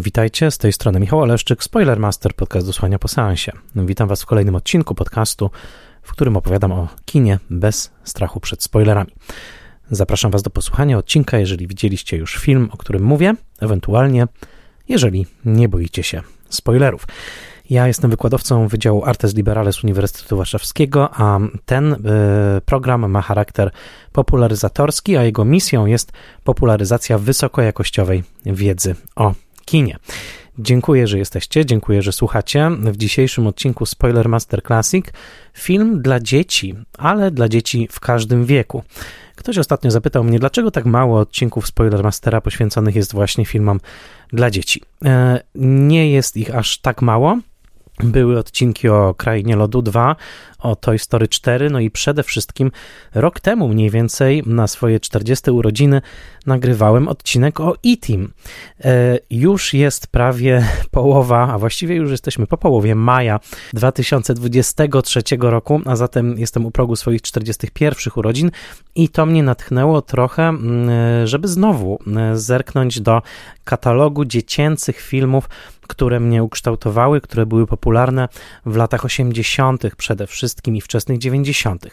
Witajcie, z tej strony Michał Oleszczyk, Spoilermaster, podcast do słuchania po seansie. Witam Was w kolejnym odcinku podcastu, w którym opowiadam o kinie bez strachu przed spoilerami. Zapraszam Was do posłuchania odcinka, jeżeli widzieliście już film, o którym mówię, ewentualnie jeżeli nie boicie się spoilerów. Ja jestem wykładowcą Wydziału Artes Liberales Uniwersytetu Warszawskiego, a ten y, program ma charakter popularyzatorski, a jego misją jest popularyzacja wysokojakościowej wiedzy o kinie. Dziękuję, że jesteście, dziękuję, że słuchacie. W dzisiejszym odcinku Spoiler Master Classic film dla dzieci, ale dla dzieci w każdym wieku. Ktoś ostatnio zapytał mnie, dlaczego tak mało odcinków Spoiler Mastera poświęconych jest właśnie filmom dla dzieci. E, nie jest ich aż tak mało. Były odcinki o Krainie Lodu 2, o Toy Story 4, no i przede wszystkim rok temu mniej więcej na swoje 40 urodziny nagrywałem odcinek o E-Team. E, już jest prawie połowa, a właściwie już jesteśmy po połowie maja 2023 roku, a zatem jestem u progu swoich 41 urodzin i to mnie natchnęło trochę, mm, żeby znowu e, zerknąć do katalogu dziecięcych filmów, które mnie ukształtowały, które były popularne w latach 80. przede wszystkim i wczesnych 90.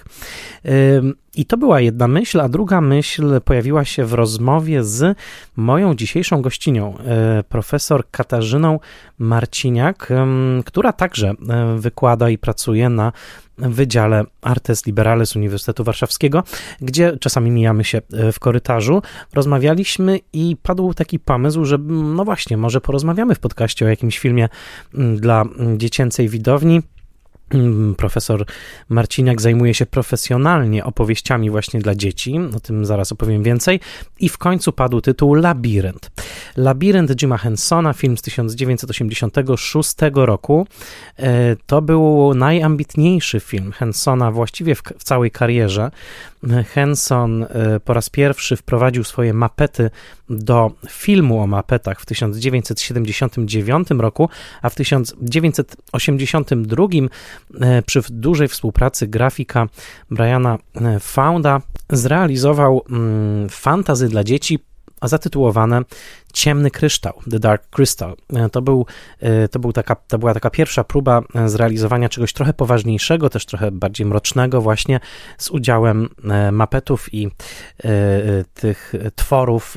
I to była jedna myśl, a druga myśl pojawiła się w rozmowie z moją dzisiejszą gościnią, e, profesor Katarzyną Marciniak, która także e, wykłada i pracuje na Wydziale Artes Liberales Uniwersytetu Warszawskiego, gdzie czasami mijamy się e, w korytarzu. Rozmawialiśmy i padł taki pomysł, że no właśnie, może porozmawiamy w podcaście o jakimś filmie dla dziecięcej widowni. Mm, profesor Marciniak zajmuje się profesjonalnie opowieściami właśnie dla dzieci, o tym zaraz opowiem więcej. I w końcu padł tytuł Labirynt. Labirynt Jima Hensona, film z 1986 roku. E, to był najambitniejszy film Hensona właściwie w, w całej karierze. Henson e, po raz pierwszy wprowadził swoje mapety do filmu o mapetach w 1979 roku, a w 1982 e, przy dużej współpracy grafika Briana e, Founda zrealizował mm, fantazy dla dzieci zatytułowane Ciemny Kryształ, The Dark Crystal. E, to, był, e, to, był taka, to była taka pierwsza próba e, zrealizowania czegoś trochę poważniejszego, też trochę bardziej mrocznego właśnie z udziałem mapetów i tych tworów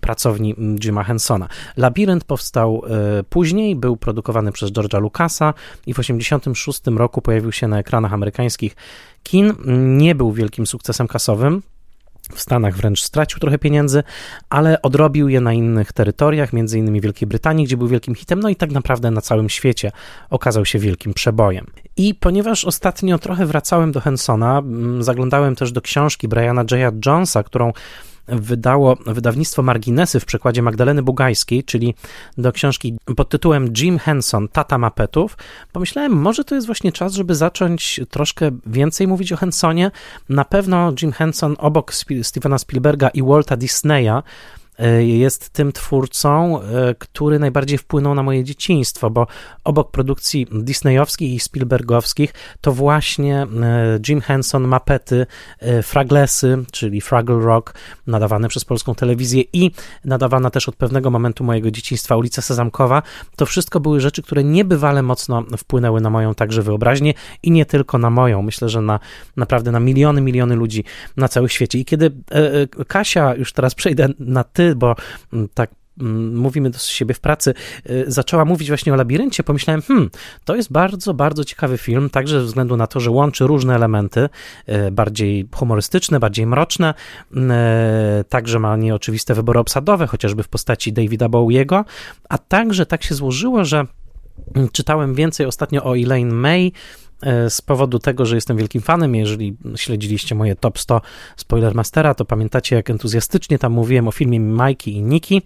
pracowni Jima Hensona. Labirynt powstał później, był produkowany przez George'a Lucasa i w 1986 roku pojawił się na ekranach amerykańskich kin. Nie był wielkim sukcesem kasowym, w Stanach wręcz stracił trochę pieniędzy, ale odrobił je na innych terytoriach, między innymi Wielkiej Brytanii, gdzie był wielkim hitem, no i tak naprawdę na całym świecie okazał się wielkim przebojem. I ponieważ ostatnio trochę wracałem do Hensona, mm, zaglądałem też do książki Briana J. Jonesa, którą wydało wydawnictwo Marginesy w przekładzie Magdaleny Bugajskiej, czyli do książki pod tytułem Jim Henson, Tata Mapetów, pomyślałem, może to jest właśnie czas, żeby zacząć troszkę więcej mówić o Hensonie. Na pewno Jim Henson obok Stevena Spielberga i Walta Disneya jest tym twórcą, e, który najbardziej wpłynął na moje dzieciństwo, bo obok produkcji disneyowskich i spielbergowskich to właśnie e, Jim Henson, mapety, fraglesy, czyli Fraggle Rock, nadawane przez polską telewizję i nadawana też od pewnego momentu mojego dzieciństwa ulica Sezamkowa, to wszystko były rzeczy, które niebywale mocno wpłynęły na moją także wyobraźnię i nie tylko na moją, myślę, że na naprawdę na miliony, miliony ludzi na całym świecie. I kiedy Kasia, już teraz przejdę na ty, bo mm, tak mm, mówimy do siebie w pracy, y, zaczęła mówić właśnie o labiryncie, pomyślałem, hmm, to jest bardzo, bardzo ciekawy film, także ze względu na to, że łączy różne elementy, y, bardziej humorystyczne, bardziej mroczne, y, także ma nieoczywiste wybory obsadowe, chociażby w postaci Davida Bowiego, a także tak się złożyło, że mm, czytałem więcej ostatnio o Elaine May, z powodu tego, że jestem wielkim fanem. Jeżeli śledziliście moje top 100 Spoilermastera, to pamiętacie, jak entuzjastycznie tam mówiłem o filmie Mikey i Nikki.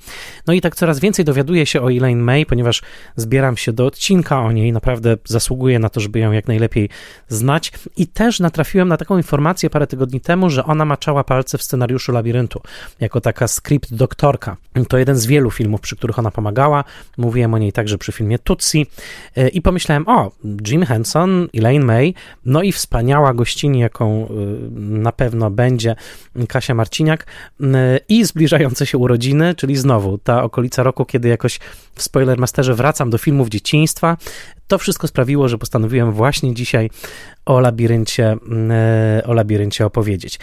No i tak coraz więcej dowiaduję się o Elaine May, ponieważ zbieram się do odcinka o niej. Naprawdę zasługuję na to, żeby ją jak najlepiej znać. I też natrafiłem na taką informację parę tygodni temu, że ona maczała palce w scenariuszu Labiryntu, jako taka script doktorka. To jeden z wielu filmów, przy których ona pomagała. Mówiłem o niej także przy filmie Tutsi. E, I pomyślałem, o, Jim Henson, Elaine May, no i wspaniała gościni, jaką na pewno będzie Kasia Marciniak i zbliżające się urodziny, czyli znowu ta okolica roku, kiedy jakoś w Spoilermasterze wracam do filmów dzieciństwa. To wszystko sprawiło, że postanowiłem właśnie dzisiaj o labiryncie, e, o labiryncie opowiedzieć.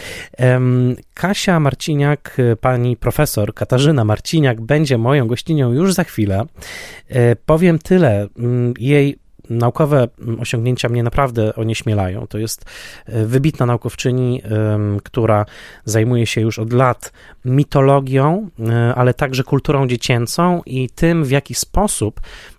Kasia Marciniak, pani profesor Katarzyna Marciniak będzie moją gościnią już za chwilę. Powiem tyle, jej naukowe osiągnięcia mnie naprawdę onieśmielają. To jest e, wybitna naukowczyni, która zajmuje się już od lat mitologią, ale także kulturą dziecięcą i tym, w jaki sposób E,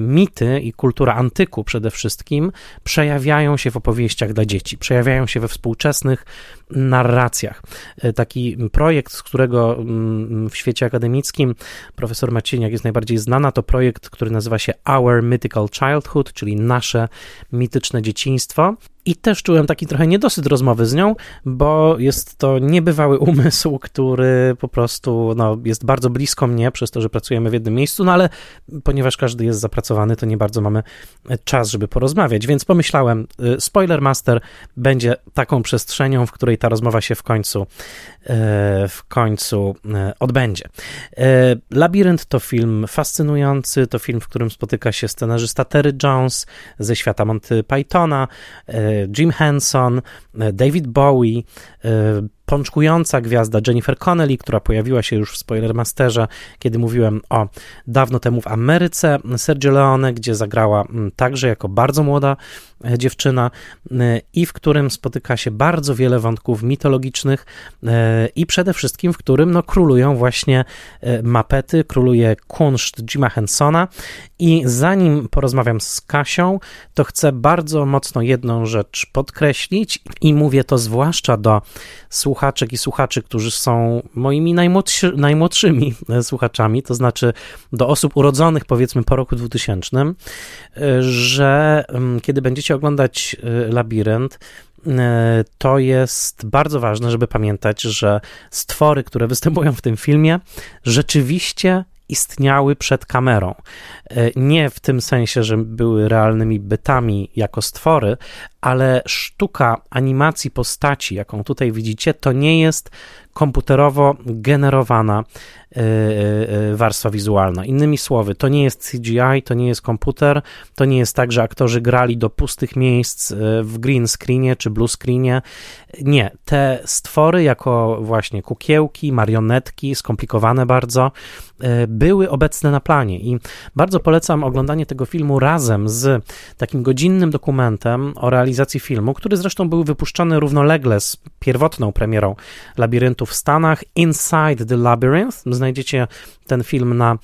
mity i kultura antyku przede wszystkim przejawiają się w opowieściach dla dzieci, przejawiają się we współczesnych narracjach. E, taki projekt, z którego mm, w świecie akademickim profesor Macieniak jest najbardziej znana, to projekt, który nazywa się Our Mythical Childhood, czyli nasze mityczne dzieciństwo. I też czułem taki trochę niedosyt rozmowy z nią, bo jest to niebywały umysł, który po prostu no, jest bardzo blisko mnie, przez to, że pracujemy w jednym miejscu, no ale ponieważ każdy jest zapracowany, to nie bardzo mamy czas, żeby porozmawiać. Więc pomyślałem, y, Spoiler Master będzie taką przestrzenią, w której ta rozmowa się w końcu, y, w końcu odbędzie. Labirynt to film fascynujący, to film, w którym spotyka się scenarzysta Terry Jones ze świata Monty Pythona, Jim Henson, David Bowie, pączkująca gwiazda Jennifer Connelly, która pojawiła się już w Spoilermasterze, kiedy mówiłem o dawno temu w Ameryce, Sergio Leone, gdzie zagrała mm, także jako bardzo młoda e, dziewczyna e, i w którym spotyka się bardzo wiele wątków mitologicznych e, i przede wszystkim w którym no, królują właśnie mapety, króluje kunszt Jima Hensona. I zanim porozmawiam z Kasią, to chcę bardzo mocno jedną rzecz podkreślić i mówię to zwłaszcza do słuchaczek i słuchaczy, którzy są moimi najmłodszy, najmłodszymi słuchaczami, to znaczy do osób urodzonych powiedzmy po roku 2000, że mm, kiedy będziecie oglądać y, Labirynt, y, to jest bardzo ważne, żeby pamiętać, że stwory, które występują w tym filmie, rzeczywiście istniały przed kamerą. E, nie w tym sensie, że były realnymi bytami jako stwory, ale sztuka animacji postaci, jaką tutaj widzicie, to nie jest komputerowo generowana e, e, warstwa wizualna. Innymi słowy, to nie jest CGI, to nie jest komputer, to nie jest tak, że aktorzy grali do pustych miejsc w green screenie czy blue screenie. Nie, te stwory jako właśnie kukiełki, marionetki, skomplikowane bardzo, były obecne na planie i bardzo polecam oglądanie tego filmu razem z takim godzinnym dokumentem o realizacji filmu, który zresztą był wypuszczony równolegle z pierwotną premierą Labiryntu w Stanach, Inside the Labyrinth. Znajdziecie ten film na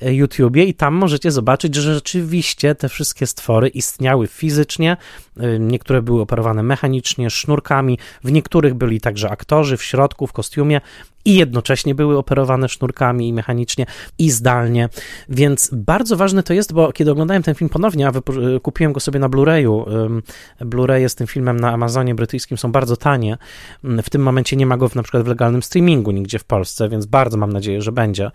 YouTubie i tam możecie zobaczyć, że rzeczywiście te wszystkie stwory istniały fizycznie, y, niektóre były operowane mechanicznie, sznurkami, w niektórych byli także aktorzy w środku, w kostiumie i jednocześnie były operowane sznurkami i mechanicznie i zdalnie, więc bardzo ważne to jest, bo kiedy oglądałem ten film ponownie, a y, kupiłem go sobie na Blu-rayu, Blu-ray jest tym filmem na Amazonie brytyjskim, są bardzo tanie, w tym momencie nie ma go w, na przykład w legalnym streamingu nigdzie w Polsce, więc bardzo mam nadzieję, że będzie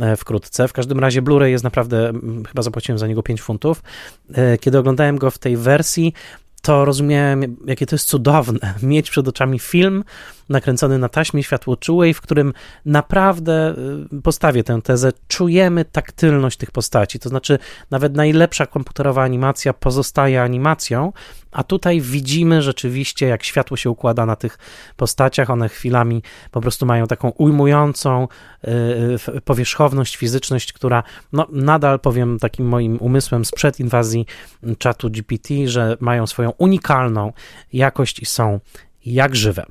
e, wkrótce, w każdym razie razie Blu-ray jest naprawdę, chyba zapłaciłem za niego 5 funtów. E, kiedy oglądałem go w tej wersji, to rozumiałem, jakie to jest cudowne mieć przed oczami film, nakręcony na taśmie światłoczułej, w którym naprawdę y, postawię tę tezę, czujemy taktylność tych postaci. To znaczy, nawet najlepsza komputerowa animacja pozostaje animacją, a tutaj widzimy rzeczywiście, jak światło się układa na tych postaciach. One chwilami po prostu mają taką ujmującą y, powierzchowność, fizyczność, która no, nadal, powiem takim moim umysłem sprzed inwazji czatu GPT, że mają swoją unikalną jakość i są jak żywe.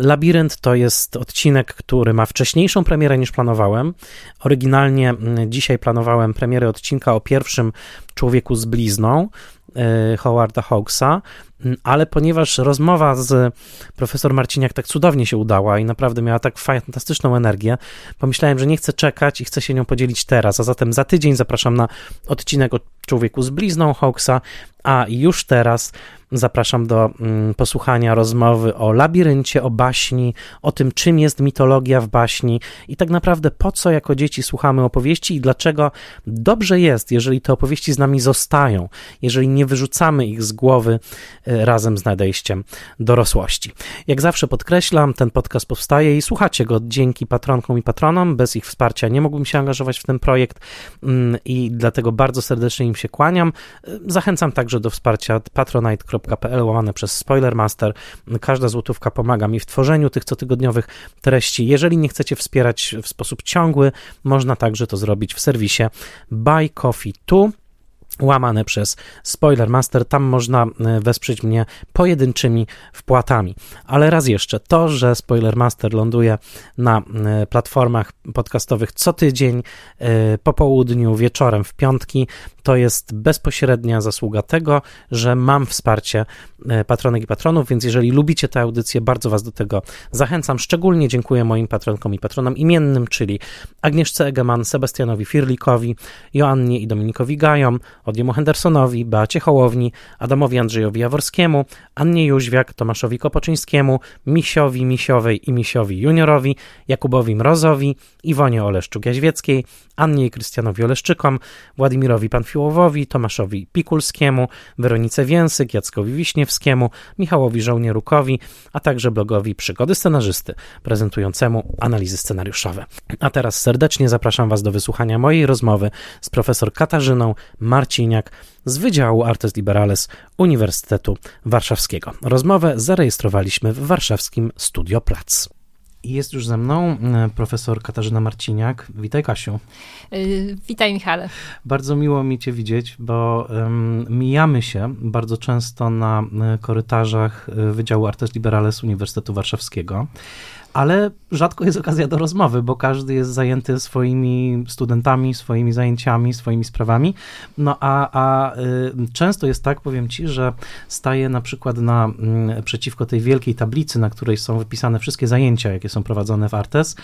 Labirynt to jest odcinek, który ma wcześniejszą premierę niż planowałem. Oryginalnie dzisiaj planowałem premierę odcinka o pierwszym człowieku z blizną Howarda Hawksa, ale ponieważ rozmowa z profesor Marciniak tak cudownie się udała i naprawdę miała tak fantastyczną energię, pomyślałem, że nie chcę czekać i chcę się nią podzielić teraz, a zatem za tydzień zapraszam na odcinek o człowieku z blizną Hawksa, a już teraz zapraszam do mm, posłuchania rozmowy o labiryncie, o baśni, o tym, czym jest mitologia w baśni i tak naprawdę po co jako dzieci słuchamy opowieści i dlaczego dobrze jest, jeżeli te opowieści z nami zostają, jeżeli nie nie wyrzucamy ich z głowy razem z nadejściem dorosłości. Jak zawsze podkreślam, ten podcast powstaje i słuchacie go dzięki patronkom i patronom. Bez ich wsparcia nie mógłbym się angażować w ten projekt mm, i dlatego bardzo serdecznie im się kłaniam. Zachęcam także do wsparcia patronite.pl łamane przez Spoilermaster. Każda złotówka pomaga mi w tworzeniu tych cotygodniowych treści. Jeżeli nie chcecie wspierać w sposób ciągły, można także to zrobić w serwisie Buy Coffee 2 łamane przez Spoilermaster. Tam można e, wesprzeć mnie pojedynczymi wpłatami. Ale raz jeszcze, to, że Spoilermaster ląduje na e, platformach podcastowych co tydzień, e, po południu, wieczorem, w piątki, to jest bezpośrednia zasługa tego, że mam wsparcie patronek i patronów, więc jeżeli lubicie tę audycję, bardzo Was do tego zachęcam. Szczególnie dziękuję moim patronkom i patronom imiennym, czyli Agnieszce Egeman, Sebastianowi Firlikowi, Joannie i Dominikowi Gajom, Odiemu Hendersonowi, Beacie Hołowni, Adamowi Andrzejowi Jaworskiemu, Annie Jóźwiak, Tomaszowi Kopoczyńskiemu, Misiowi Misiowej i Misiowi Juniorowi, Jakubowi Mrozowi, Iwonie Oleszczuk-Jaźwieckiej, Annie i Krystianowi Oleszczykom, Władimirowi Panfiłowowi, Tomaszowi Pikulskiemu, Weronice Więsyk, Jackowi Wiśniewskiemu, Michałowi Żołnierukowi, a także blogowi Przygody Scenarzysty, prezentującemu analizy scenariuszowe. A teraz serdecznie zapraszam Was do wysłuchania mojej rozmowy z profesor Katarzyną Marciniak z Wydziału Artes Liberales Uniwersytetu Warszawskiego. Rozmowę zarejestrowaliśmy w warszawskim Studio Plac. Jest już ze mną e, profesor Katarzyna Marciniak. Witaj, Kasiu. Yy, witaj, Michale. Bardzo miło mi Cię widzieć, bo um, mijamy się bardzo często na e, korytarzach Wydziału Artes Liberales Uniwersytetu Warszawskiego ale rzadko jest okazja do rozmowy, bo każdy jest zajęty swoimi studentami, swoimi zajęciami, swoimi sprawami. No a, a y, często jest tak, powiem ci, że staję na przykład na, y, przeciwko tej wielkiej tablicy, na której są wypisane wszystkie zajęcia, jakie są prowadzone w Artes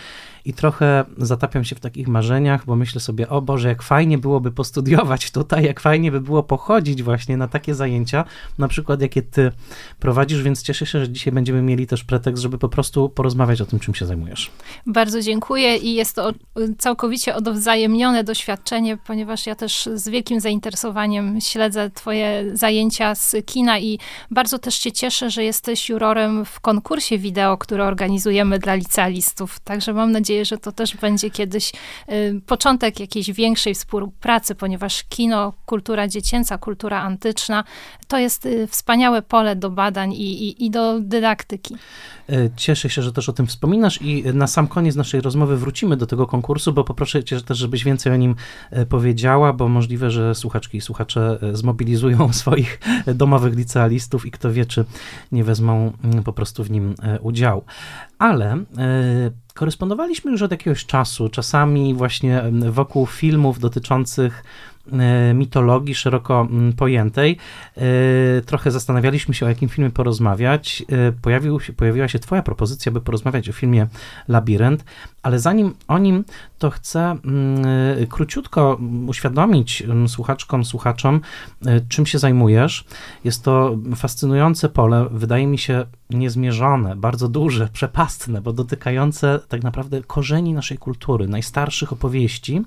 i trochę zatapiam się w takich marzeniach, bo myślę sobie, o Boże, jak fajnie byłoby postudiować tutaj, jak fajnie by było pochodzić właśnie na takie zajęcia, na przykład jakie ty prowadzisz, więc cieszę się, że dzisiaj będziemy mieli też pretekst, żeby po prostu porozmawiać o tym, czym się zajmujesz. Bardzo dziękuję i jest to całkowicie odwzajemnione doświadczenie, ponieważ ja też z wielkim zainteresowaniem śledzę twoje zajęcia z kina i bardzo też się cieszę, że jesteś jurorem w konkursie wideo, który organizujemy dla licealistów. Także mam nadzieję, że to też będzie kiedyś y, początek jakiejś większej współpracy, ponieważ kino, kultura dziecięca, kultura antyczna to jest y, wspaniałe pole do badań i, i, i do dydaktyki. E, cieszę się, że też o tym wspominasz i na sam koniec naszej rozmowy wrócimy do tego konkursu, bo poproszę cię też, żebyś więcej o nim e, powiedziała, bo możliwe, że słuchaczki i słuchacze e, zmobilizują swoich domowych licealistów i kto wie, czy nie wezmą mm, po prostu w nim udziału. Ale korespondowaliśmy już od jakiegoś czasu, czasami właśnie wokół filmów dotyczących mitologii szeroko mm, pojętej. E, trochę zastanawialiśmy się, o jakim filmie porozmawiać. E, pojawił się, pojawiła się Twoja propozycja, by porozmawiać o filmie Labirynt, ale zanim o nim, to chcę mm, króciutko uświadomić mm, słuchaczkom, słuchaczom, czym się zajmujesz. Jest to fascynujące pole, wydaje mi się niezmierzone, bardzo duże, przepastne, bo dotykające tak naprawdę korzeni naszej kultury, najstarszych opowieści.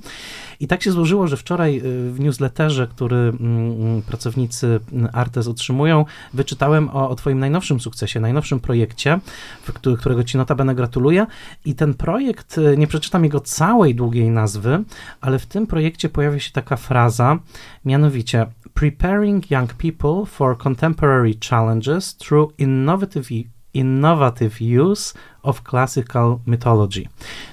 I tak się złożyło, że wczoraj w newsletterze, który mm, pracownicy Artes otrzymują, wyczytałem o, o Twoim najnowszym sukcesie, najnowszym projekcie, którego Ci notabene gratuluję. I ten projekt, y, nie przeczytam jego całej długiej nazwy, ale w tym projekcie pojawia się taka fraza, mianowicie Preparing Young People for Contemporary Challenges Through Innovative innovative use of classical mythology,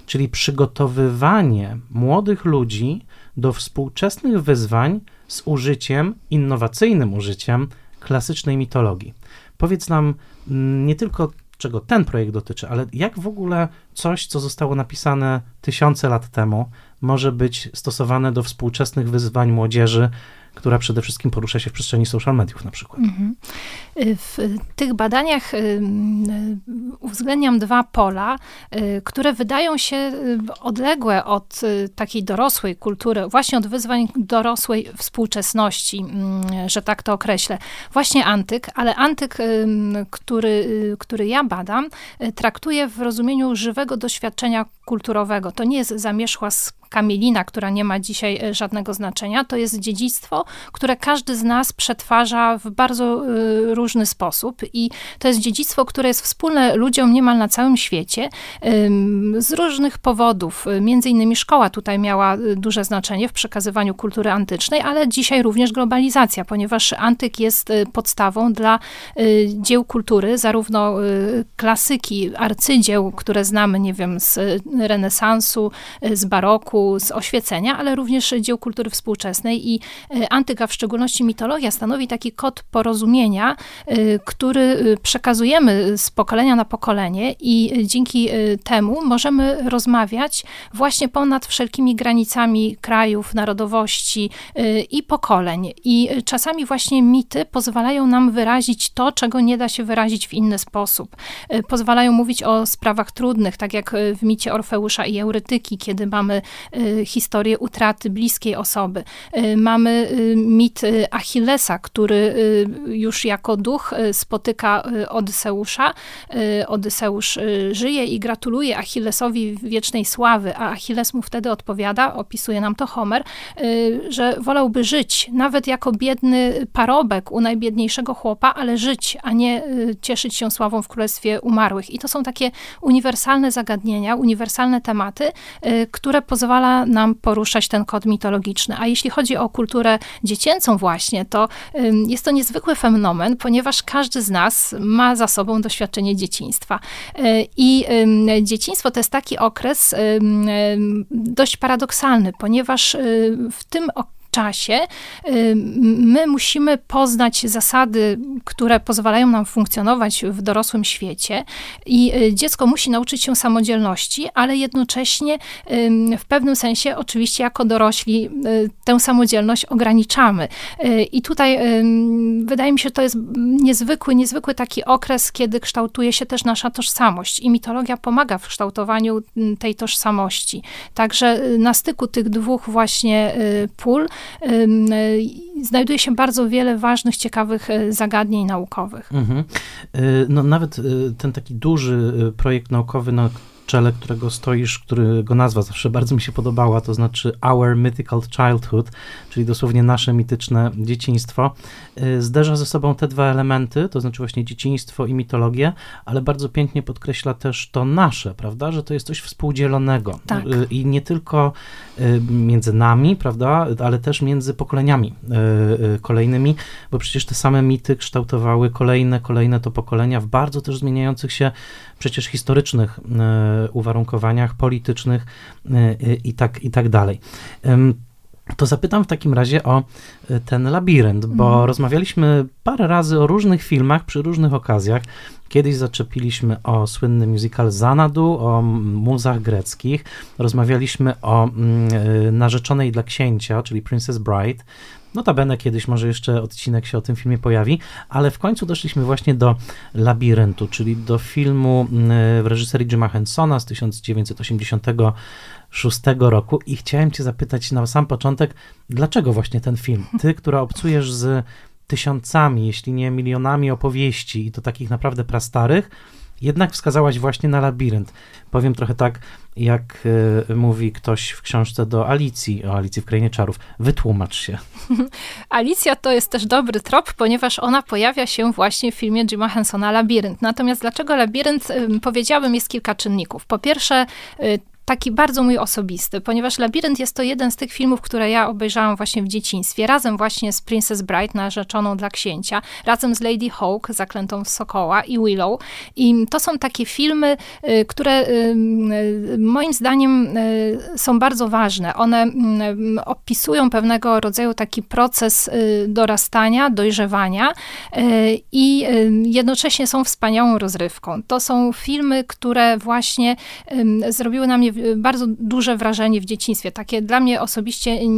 czyli przygotowywanie młodych ludzi do współczesnych wyzwań z użyciem, innowacyjnym użyciem klasycznej mitologii. Powiedz nam mm, nie tylko, czego ten projekt dotyczy, ale jak w ogóle coś, co zostało napisane tysiące lat temu, może być stosowane do współczesnych wyzwań młodzieży która przede wszystkim porusza się w przestrzeni social mediów na przykład. Mhm. W tych badaniach y, uwzględniam dwa pola, y, które wydają się y, odległe od takiej dorosłej kultury, właśnie od wyzwań dorosłej współczesności, mm, że tak to określę. Właśnie antyk, ale antyk, który, który ja badam, traktuje w rozumieniu żywego doświadczenia kulturowego. To nie jest zamierzchła kamielina, która nie ma dzisiaj żadnego znaczenia. To jest dziedzictwo, które każdy z nas przetwarza w bardzo różny sposób i to jest dziedzictwo, które jest wspólne ludziom niemal na całym świecie z różnych powodów. Między innymi szkoła tutaj miała duże znaczenie w przekazywaniu kultury antycznej, ale dzisiaj również globalizacja, ponieważ antyk jest podstawą dla dzieł kultury, zarówno klasyki, arcydzieł, które znamy, nie wiem, z renesansu, z baroku, z oświecenia, ale również dzieł kultury współczesnej i antyka, w szczególności mitologia, stanowi taki kod porozumienia, który przekazujemy z pokolenia na pokolenie i dzięki temu możemy rozmawiać właśnie ponad wszelkimi granicami krajów, narodowości i pokoleń. I czasami właśnie mity pozwalają nam wyrazić to, czego nie da się wyrazić w inny sposób. Pozwalają mówić o sprawach trudnych, tak jak w micie Orfeusza i Eurytyki, kiedy mamy historię utraty bliskiej osoby. Mamy mit Achillesa, który już jako duch spotyka Odyseusza. Odyseusz żyje i gratuluje Achillesowi wiecznej sławy, a Achilles mu wtedy odpowiada, opisuje nam to Homer, że wolałby żyć, nawet jako biedny parobek u najbiedniejszego chłopa, ale żyć, a nie cieszyć się sławą w królestwie umarłych. I to są takie uniwersalne zagadnienia, uniwersalne tematy, które pozwala nam poruszać ten kod mitologiczny. A jeśli chodzi o kulturę dziecięcą właśnie, to jest to niezwykły fenomen, ponieważ każdy z nas ma za sobą doświadczenie dzieciństwa. I dzieciństwo to jest taki okres dość paradoksalny, ponieważ w tym okresie czasie my musimy poznać zasady, które pozwalają nam funkcjonować w dorosłym świecie i y, dziecko musi nauczyć się samodzielności, ale jednocześnie w pewnym sensie oczywiście jako dorośli y, tę samodzielność ograniczamy. Y, I tutaj wydaje mi się, to jest niezwykły, niezwykły taki okres, kiedy kształtuje się też nasza tożsamość i mitologia pomaga w kształtowaniu tej tożsamości. Także na styku tych dwóch właśnie pól znajduje się bardzo wiele ważnych, ciekawych e, zagadnień naukowych. Mhm. E, no, nawet e, ten taki duży projekt naukowy, na czele którego stoisz, którego nazwa zawsze bardzo mi się podobała, to znaczy Our Mythical Childhood, czyli dosłownie nasze mityczne dzieciństwo, y, zderza ze sobą te dwa elementy, to znaczy właśnie dzieciństwo i mitologię, ale bardzo pięknie podkreśla też to nasze, prawda, że to jest coś współdzielonego. Tak. Y, I nie tylko y, między nami, prawda, ale też między pokoleniami kolejnymi, bo przecież te same mity kształtowały kolejne, kolejne to pokolenia w bardzo też zmieniających się przecież historycznych uwarunkowaniach politycznych i tak, i tak dalej. To zapytam w takim razie o ten labirynt, bo mhm. rozmawialiśmy parę razy o różnych filmach przy różnych okazjach. Kiedyś zaczepiliśmy o słynny musical Zanadu, o muzach greckich. Rozmawialiśmy o y, narzeczonej dla księcia, czyli Princess Bride. Notabene kiedyś może jeszcze odcinek się o tym filmie pojawi, ale w końcu doszliśmy właśnie do Labiryntu, czyli do filmu mm, w reżyserii Jima Hensona z 1980 2006 roku i chciałem cię zapytać na sam początek, dlaczego właśnie ten film? Ty, która obcujesz z tysiącami, jeśli nie milionami opowieści i to takich naprawdę prastarych, jednak wskazałaś właśnie na labirynt. Powiem trochę tak, jak y, mówi ktoś w książce do Alicji, o Alicji w Krainie Czarów. Wytłumacz się. Alicja to jest też dobry trop, ponieważ ona pojawia się właśnie w filmie Jima Hensona Labirynt. Natomiast dlaczego Labirynt? Y, powiedziałabym, jest kilka czynników. Po pierwsze, y, taki bardzo mój osobisty, ponieważ Labirynt jest to jeden z tych filmów, które ja obejrzałam właśnie w dzieciństwie, razem właśnie z Princess Bride, narzeczoną dla księcia, razem z Lady Hawk, zaklętą w Sokoła i Willow. I to są takie filmy, y, które y, y, moim zdaniem są bardzo ważne. One mm, opisują pewnego rodzaju taki proces dorastania, dojrzewania i jednocześnie są wspaniałą rozrywką. To są filmy, które właśnie zrobiły na mnie bardzo duże wrażenie w dzieciństwie, takie dla mnie osobiście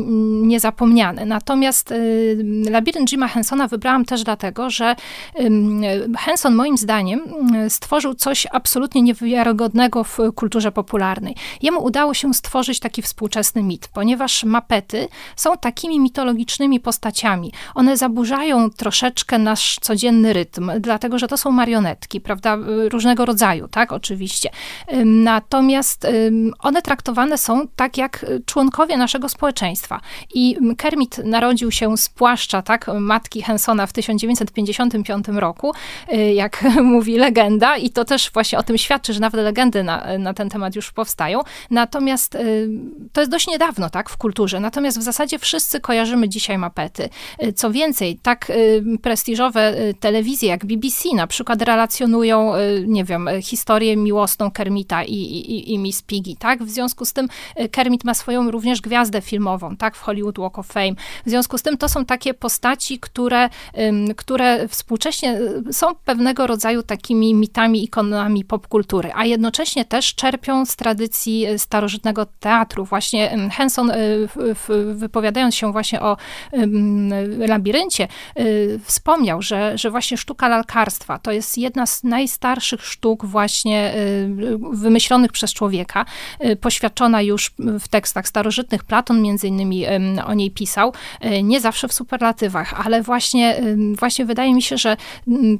niezapomniane. Natomiast y, Labirynt Jima Hensona wybrałam też dlatego, że Henson moim zdaniem stworzył coś absolutnie niewiarygodnego w kulturze popularnej. Jemu udało się stworzyć taki współczesny mit, ponieważ mapety są takimi mitologicznymi postaciami. One zaburzają troszeczkę nasz codzienny rytm, dlatego że to są marionetki, prawda, różnego rodzaju, tak, oczywiście. Natomiast one traktowane są tak jak członkowie naszego społeczeństwa. I Kermit narodził się z płaszcza, tak, matki Hensona w 1955 roku, jak mówi legenda, i to też właśnie o tym świadczy, że nawet legendy na, na ten temat już powstają. Natomiast to jest dość niedawno, tak, w kulturze. Natomiast w zasadzie wszyscy kojarzymy dzisiaj mapety. Co więcej, tak prestiżowe telewizje jak BBC na przykład relacjonują, nie wiem, historię miłosną Kermita i, i, i Miss Piggy, tak? W związku z tym Kermit ma swoją również gwiazdę filmową, tak? W Hollywood Walk of Fame. W związku z tym to są takie postaci, które, które współcześnie są pewnego rodzaju takimi mitami, ikonami popkultury, a jednocześnie też czerpią z tradycji starożytnego teatru. Właśnie Henson, wypowiadając się właśnie o labiryncie, wspomniał, że, że właśnie sztuka lalkarstwa to jest jedna z najstarszych sztuk właśnie wymyślonych przez człowieka, poświadczona już w tekstach starożytnych. Platon między innymi o niej pisał, nie zawsze w superlatywach, ale właśnie, właśnie wydaje mi się, że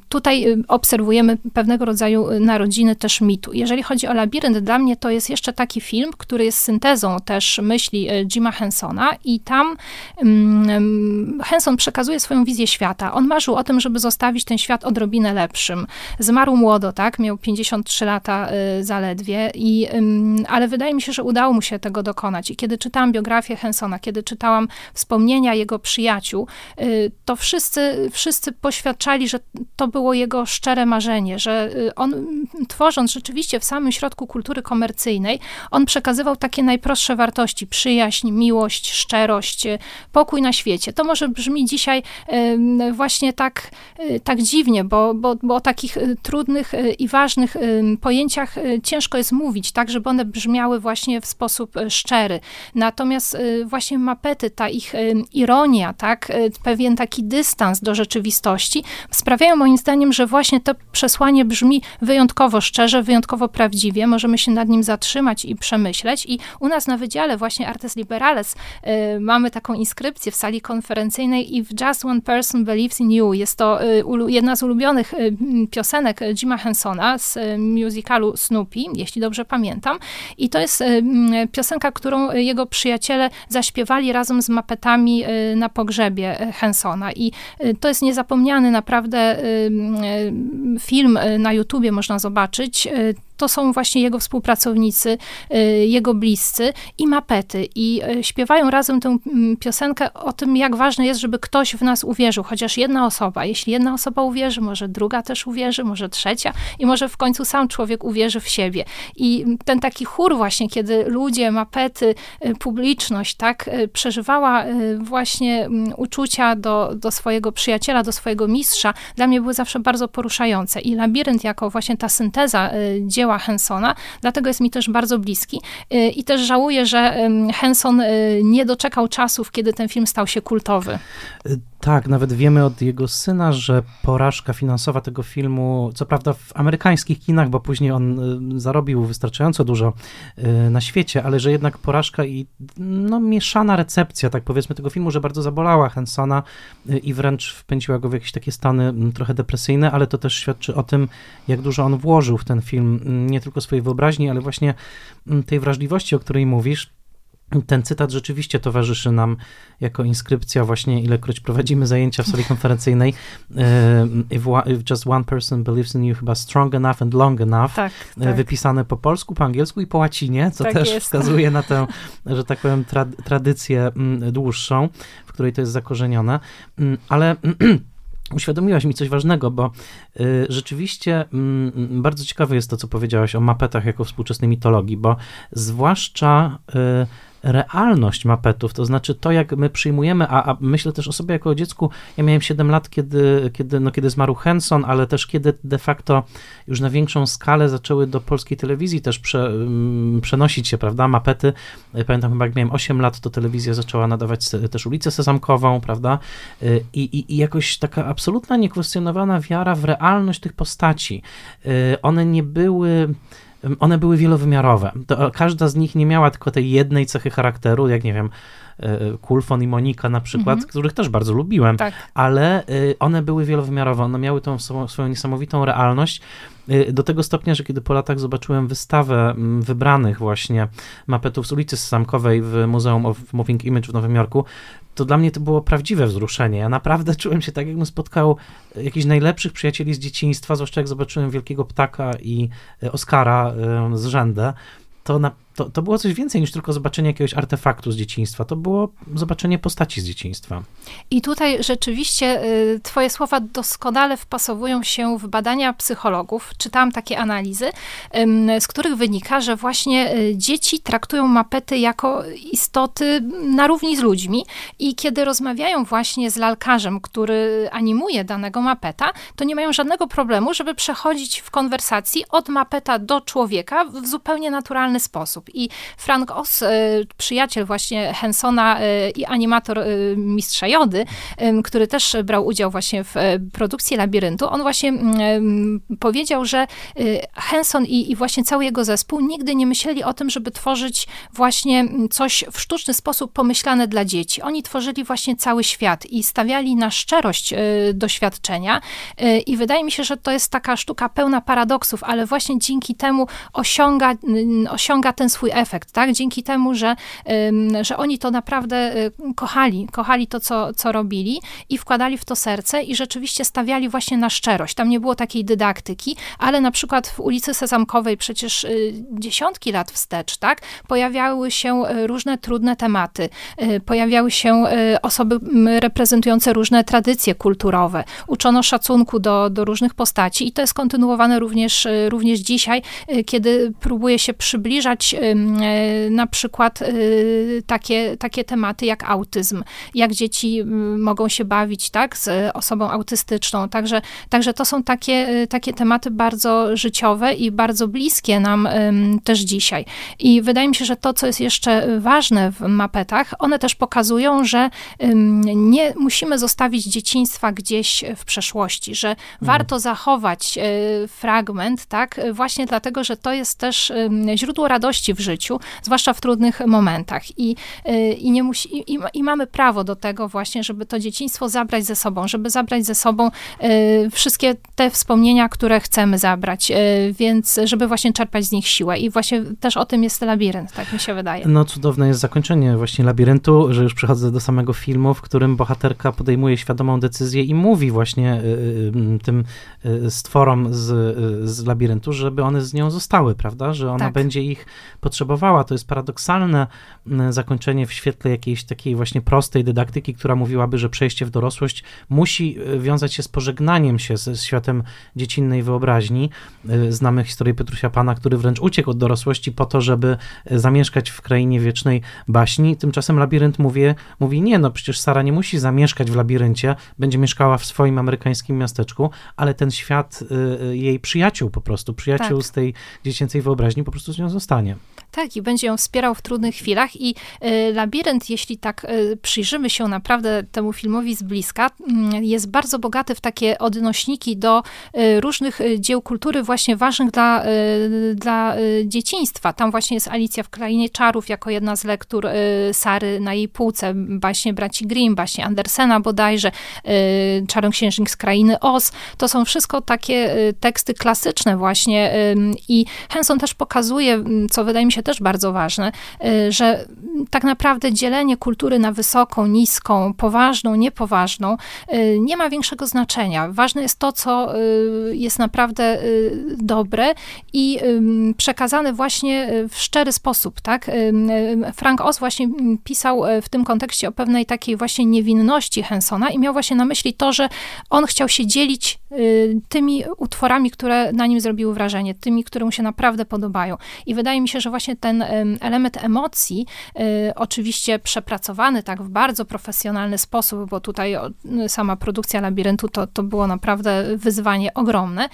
tutaj obserwujemy pewnego rodzaju narodziny też mitu. Jeżeli chodzi o labirynt, dla mnie to jest jeszcze taki film, który jest syntezą też myśli Jima Hensona i tam Henson przekazuje swoją wizję świata. On marzył o tym, żeby zostawić ten świat odrobinę lepszym. Zmarł młodo, tak? Miał 53 lata y, zaledwie, i, ale wydaje mi się, że udało mu się tego dokonać. I kiedy czytałam biografię Hensona, kiedy czytałam wspomnienia jego przyjaciół, y, to wszyscy, wszyscy poświadczali, że to było jego szczere marzenie, że y, on tworząc rzeczywiście w samym środku kultury komercyjnej, on przekazywał takie najprostsze wartości, przyjaźń, miłość, szczerość, pokój na świecie. To może brzmi dzisiaj właśnie tak, tak dziwnie, bo, bo, bo o takich trudnych i ważnych pojęciach ciężko jest mówić, tak, żeby one brzmiały właśnie w sposób szczery. Natomiast właśnie mapety, ta ich ironia, tak, pewien taki dystans do rzeczywistości sprawiają moim zdaniem, że właśnie to przesłanie brzmi wyjątkowo szczerze, wyjątkowo prawdziwie. Możemy się nad nim zatrzymać i przemyśleć. I u nas na wydziale właśnie Artes Liberales mamy taką inskrypcję w sali konferencyjnej If just one person believes in you. Jest to jedna z ulubionych piosenek Jima Hensona z musicalu Snoopy, jeśli dobrze pamiętam. I to jest piosenka, którą jego przyjaciele zaśpiewali razem z mapetami na pogrzebie Hensona. I to jest niezapomniany naprawdę film na YouTubie, można zobaczyć to są właśnie jego współpracownicy, y, jego bliscy i mapety. I y, śpiewają razem tę mm, piosenkę o tym, jak ważne jest, żeby ktoś w nas uwierzył, chociaż jedna osoba. Jeśli jedna osoba uwierzy, może druga też uwierzy, może trzecia i może w końcu sam człowiek uwierzy w siebie. I ten taki chór właśnie, kiedy ludzie, mapety, y, publiczność, tak, przeżywała właśnie mm, uczucia do, do swojego przyjaciela, do swojego mistrza, dla mnie były zawsze bardzo poruszające. I labirynt jako właśnie ta synteza dzieła dzieła Hensona, dlatego jest mi też bardzo bliski y, i też żałuję, że Henson y, nie doczekał czasów, kiedy ten film stał się kultowy. Y, tak, nawet wiemy od jego syna, że porażka finansowa tego filmu, co prawda w amerykańskich kinach, bo później on zarobił wystarczająco dużo na świecie, ale że jednak porażka i no, mieszana recepcja, tak powiedzmy, tego filmu, że bardzo zabolała Hensona i wręcz wpędziła go w jakieś takie stany trochę depresyjne, ale to też świadczy o tym, jak dużo on włożył w ten film nie tylko swojej wyobraźni, ale właśnie mm, tej wrażliwości, o której mówisz. Ten cytat rzeczywiście towarzyszy nam jako inskrypcja właśnie ilekroć prowadzimy zajęcia w sali konferencyjnej. E, if, if just one person believes in you, chyba strong enough and long enough. Tak, e, tak. Wypisane po polsku, po angielsku i po łacinie, co tak też jest. wskazuje na tę, że tak powiem, tra tradycję mm, dłuższą, w której to jest zakorzenione. Mm, ale uświadomiłaś mi coś ważnego, bo y, rzeczywiście y, bardzo ciekawe jest to, co powiedziałaś o mapetach jako współczesnej mitologii, bo zwłaszcza y, realność mapetów, to znaczy to, jak my przyjmujemy, a, a, myślę też o sobie jako o dziecku, ja miałem 7 lat, kiedy, kiedy, no, kiedy zmarł Henson, ale też kiedy de facto już na większą skalę zaczęły do polskiej telewizji też prze, um, przenosić się, prawda, mapety. Pamiętam chyba, jak miałem 8 lat, to telewizja zaczęła nadawać też ulicę Sezamkową, prawda, y, i, i, i jakoś taka absolutna, niekwestionowana wiara w realność tych postaci. Y, one nie były one były wielowymiarowe. To każda z nich nie miała tylko tej jednej cechy charakteru, jak nie wiem, e, Kulfon i Monika na przykład, -hmm. których też bardzo lubiłem, tak. ale e, one były wielowymiarowe, one miały tą swoją niesamowitą realność do tego stopnia, że kiedy po latach zobaczyłem wystawę wybranych właśnie mapetów z ulicy Samkowej w Muzeum of Moving Image w Nowym Jorku, to dla mnie to było prawdziwe wzruszenie. Ja naprawdę czułem się tak, jakbym spotkał jakichś najlepszych przyjacieli z dzieciństwa, zwłaszcza jak zobaczyłem Wielkiego Ptaka i e, Oscara z rzędę. To to, to było coś więcej niż tylko zobaczenie jakiegoś artefaktu z dzieciństwa. To było zobaczenie postaci z dzieciństwa. I tutaj rzeczywiście y, Twoje słowa doskonale wpasowują się w badania psychologów. Czytałam takie analizy, z których wynika, że właśnie y, dzieci traktują mapety jako istoty na równi z ludźmi. I kiedy rozmawiają właśnie z lalkarzem, który animuje danego mapeta, to nie mają żadnego problemu, żeby przechodzić w konwersacji od mapeta do człowieka w zupełnie naturalny sposób. I Frank Oz, e, przyjaciel właśnie Hensona e, i animator e, Mistrza Jody, który też brał udział właśnie w produkcji Labiryntu, on właśnie mm, powiedział, że Henson i, i właśnie cały jego zespół nigdy nie myśleli o tym, żeby tworzyć właśnie coś w sztuczny sposób pomyślane dla dzieci. Oni tworzyli właśnie cały świat i stawiali na szczerość doświadczenia i wydaje mi się, że to jest taka sztuka pełna paradoksów, ale właśnie dzięki temu osiąga, osiąga ten swój efekt, tak? Dzięki temu, że, że oni to naprawdę y, kochali, kochali to, co, co robili i wkładali w to serce i rzeczywiście stawiali właśnie na szczerość. Tam nie było takiej dydaktyki, ale na przykład w ulicy Sezamkowej przecież y, dziesiątki lat wstecz, tak? Pojawiały się y, różne trudne tematy, pojawiały się osoby reprezentujące różne tradycje kulturowe, uczono szacunku do, do różnych postaci i to jest kontynuowane również, również dzisiaj, kiedy próbuje się przybliżać na przykład e, takie, takie tematy jak autyzm, jak dzieci mogą się bawić tak, z osobą autystyczną. Także, także to są takie, e, takie tematy bardzo życiowe i bardzo bliskie nam też dzisiaj. I wydaje mi się, że to, co jest jeszcze ważne w mapetach, one też pokazują, że nie musimy zostawić dzieciństwa gdzieś w przeszłości, że mhm. warto zachować fragment, tak, właśnie dlatego, że to jest też źródło radości w życiu zwłaszcza w trudnych momentach. I, y, i, nie musi, i, i mamy prawo do tego właśnie, żeby to dzieciństwo zabrać ze sobą, żeby zabrać ze sobą y, wszystkie te wspomnienia, które chcemy zabrać, y, więc żeby właśnie czerpać z nich siłę. I właśnie też o tym jest labirynt, tak mi się wydaje. No cudowne jest zakończenie właśnie labiryntu, że już przychodzę do samego filmu, w którym bohaterka podejmuje świadomą decyzję i mówi właśnie tym stworom z, z labiryntu, żeby one z nią zostały, prawda? Że ona tak. będzie ich potrzebowała to jest paradoksalne mm, zakończenie w świetle jakiejś takiej właśnie prostej dydaktyki, która mówiłaby, że przejście w dorosłość musi e, wiązać się z pożegnaniem się ze światem dziecinnej wyobraźni. E, znamy historię Petrusia Pana, który wręcz uciekł od dorosłości po to, żeby e, zamieszkać w krainie wiecznej baśni. Tymczasem labirynt mówi, mówi nie, no przecież Sara nie musi zamieszkać w labiryncie, będzie mieszkała w swoim amerykańskim miasteczku, ale ten świat jej przyjaciół po prostu, przyjaciół tak. z tej dziecięcej wyobraźni po prostu z nią zostanie. Tak, i będzie ją wspierał w trudnych chwilach. I y, Labirynt, jeśli tak y, przyjrzymy się naprawdę temu filmowi z bliska, y, jest bardzo bogaty w takie odnośniki do y, różnych dzieł kultury właśnie ważnych dla, dla dzieciństwa. Tam właśnie jest Alicja w Krainie Czarów jako jedna z lektur Sary na jej półce, właśnie braci Grimm, właśnie Andersena bodajże, Czarnoksiężnik z Krainy Oz. To są wszystko takie teksty klasyczne właśnie i Henson też pokazuje, co wydaje mi się też bardzo ważne, y, że tak naprawdę dzielenie kultury na wysoką, niską, poważną, niepoważną y, nie ma większego znaczenia. Ważne jest to, co y, jest naprawdę dobre i przekazane właśnie w szczery sposób, tak? Frank Oz właśnie pisał w tym kontekście o pewnej takiej właśnie niewinności Hensona i miał właśnie na myśli to, że on chciał się dzielić tymi utworami, które na nim zrobiły wrażenie, tymi, które mu się naprawdę podobają. I wydaje mi się, że właśnie ten element emocji, y, oczywiście przepracowany tak w bardzo profesjonalny sposób, bo tutaj sama produkcja labiryntu to, to było naprawdę wyzwanie ogromne,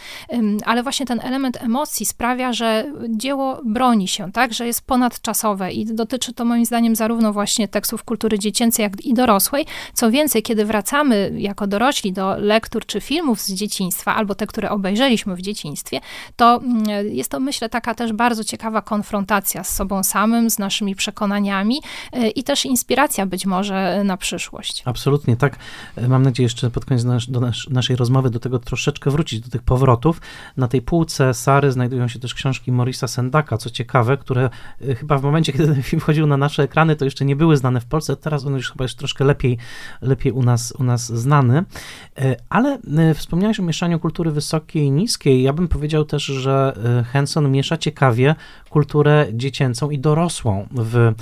ale właśnie ten element emocji sprawia, że dzieło broni się, tak, że jest ponadczasowe i dotyczy to moim zdaniem zarówno właśnie tekstów kultury dziecięcej, jak i dorosłej. Co więcej, kiedy wracamy jako dorośli do lektur czy filmów z dzieciństwa, albo te, które obejrzeliśmy w dzieciństwie, to jest to myślę taka też bardzo ciekawa konfrontacja z sobą samym, z naszymi przekonaniami, doświadczeniami i też inspiracja być może na przyszłość. Absolutnie, tak. Mam nadzieję jeszcze pod koniec nas, do nas, naszej rozmowy do tego troszeczkę wrócić, do tych powrotów. Na tej półce Sary znajdują się też książki Morisa Sendaka, co ciekawe, które chyba w momencie, kiedy ten film wchodził na nasze ekrany, to jeszcze nie były znane w Polsce, teraz on już chyba jest troszkę lepiej, lepiej u, nas, u nas znany. Ale wspomniałeś o mieszaniu kultury wysokiej i niskiej. Ja bym powiedział też, że Henson miesza ciekawie kulturę dziecięcą i dorosłą w e,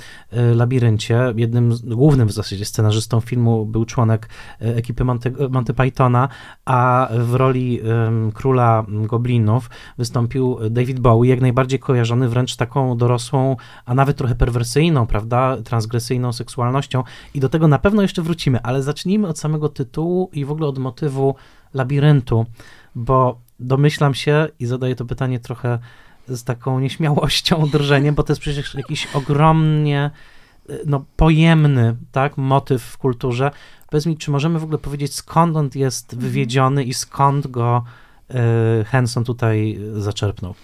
Labiryncie. Jednym, głównym w zasadzie scenarzystą filmu był członek e, ekipy Monty, Monty Pythona, a w roli um, króla goblinów wystąpił David Bowie, jak najbardziej kojarzony wręcz taką dorosłą, a nawet trochę perwersyjną, prawda, transgresyjną seksualnością i do tego na pewno jeszcze wrócimy, ale zacznijmy od samego tytułu i w ogóle od motywu labiryntu, bo domyślam się i zadaję to pytanie trochę z taką nieśmiałością, drżeniem, bo to jest przecież jakiś ogromnie no, pojemny tak, motyw w kulturze. Powiedz mi, czy możemy w ogóle powiedzieć, skąd on jest mhm. wywiedziony i skąd go y, Henson tutaj zaczerpnął?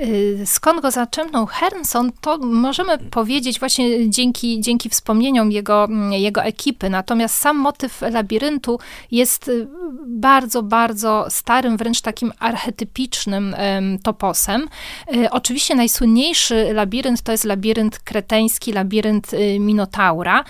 Y, skąd go zaczępnął Hernson, to możemy powiedzieć właśnie dzięki, dzięki wspomnieniom jego, jego ekipy. Natomiast sam motyw labiryntu jest y, bardzo, bardzo starym, wręcz takim archetypicznym toposem. Y, oczywiście najsłynniejszy labirynt to jest labirynt kreteński, labirynt Minotaura,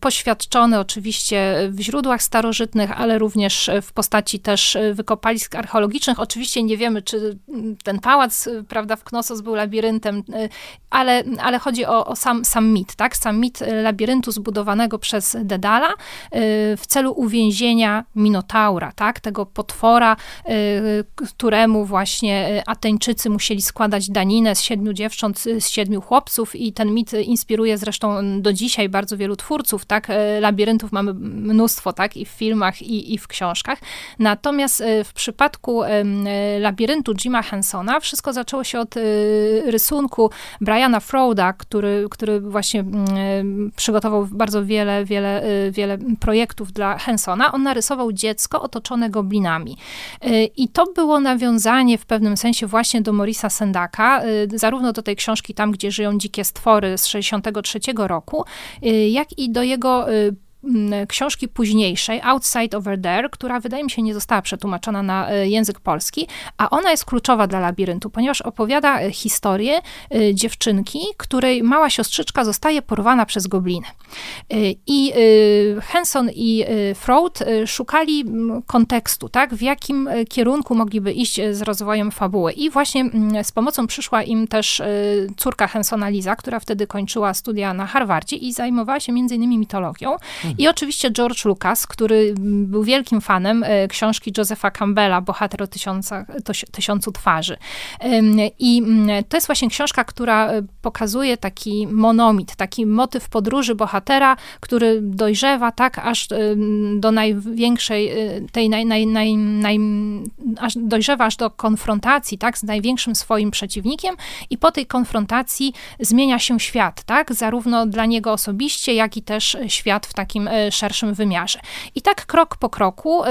poświadczony oczywiście w źródłach starożytnych, ale również w postaci też wykopalisk archeologicznych. Oczywiście nie wiemy, czy ten pałac, prawda, prawda, w Knossos był labiryntem, y, ale, ale chodzi o, o sam, sam mit, tak? Sam mit labiryntu zbudowanego przez Dedala y, w celu uwięzienia Minotaura, tak? Tego potwora, y, któremu właśnie Ateńczycy musieli składać daninę z siedmiu dziewcząt, z siedmiu chłopców i ten mit inspiruje zresztą do dzisiaj bardzo wielu twórców, tak? Labiryntów mamy mnóstwo, tak? I w filmach, i, i w książkach. Natomiast w przypadku labiryntu Jima Hensona wszystko zaczęło się od y, rysunku Briana Froda, który, który właśnie mm, przygotował bardzo wiele, wiele, y, wiele projektów dla Hensona. On narysował dziecko otoczone goblinami. Y, I to było nawiązanie w pewnym sensie właśnie do Morisa Sendaka, zarówno do tej książki Tam, gdzie żyją dzikie stwory z 63 roku, jak i do jego książki późniejszej, Outside Over There, która wydaje mi się nie została przetłumaczona na e, język polski, a ona jest kluczowa dla labiryntu, ponieważ opowiada e, historię e, dziewczynki, której mała siostrzyczka zostaje porwana przez gobliny. I Henson i Freud szukali kontekstu, tak, w jakim kierunku mogliby iść z rozwojem fabuły. I właśnie z pomocą przyszła im też córka Hensona Liza, która wtedy kończyła studia na Harvardzie i zajmowała się między innymi mitologią. I oczywiście George Lucas, który był wielkim fanem e, książki Josepha Campbella, Bohater o tysiąca, tysiącu twarzy. I to jest właśnie książka, która e, pokazuje taki monomit, taki motyw podróży bohatera, który dojrzewa tak aż do największej, e, tej naj, naj, naj, naj, aż dojrzewa aż do konfrontacji, tak, z największym swoim przeciwnikiem i po tej konfrontacji zmienia się świat, tak, zarówno dla niego osobiście, jak i też świat w takim takim e, szerszym wymiarze. I tak krok po kroku e,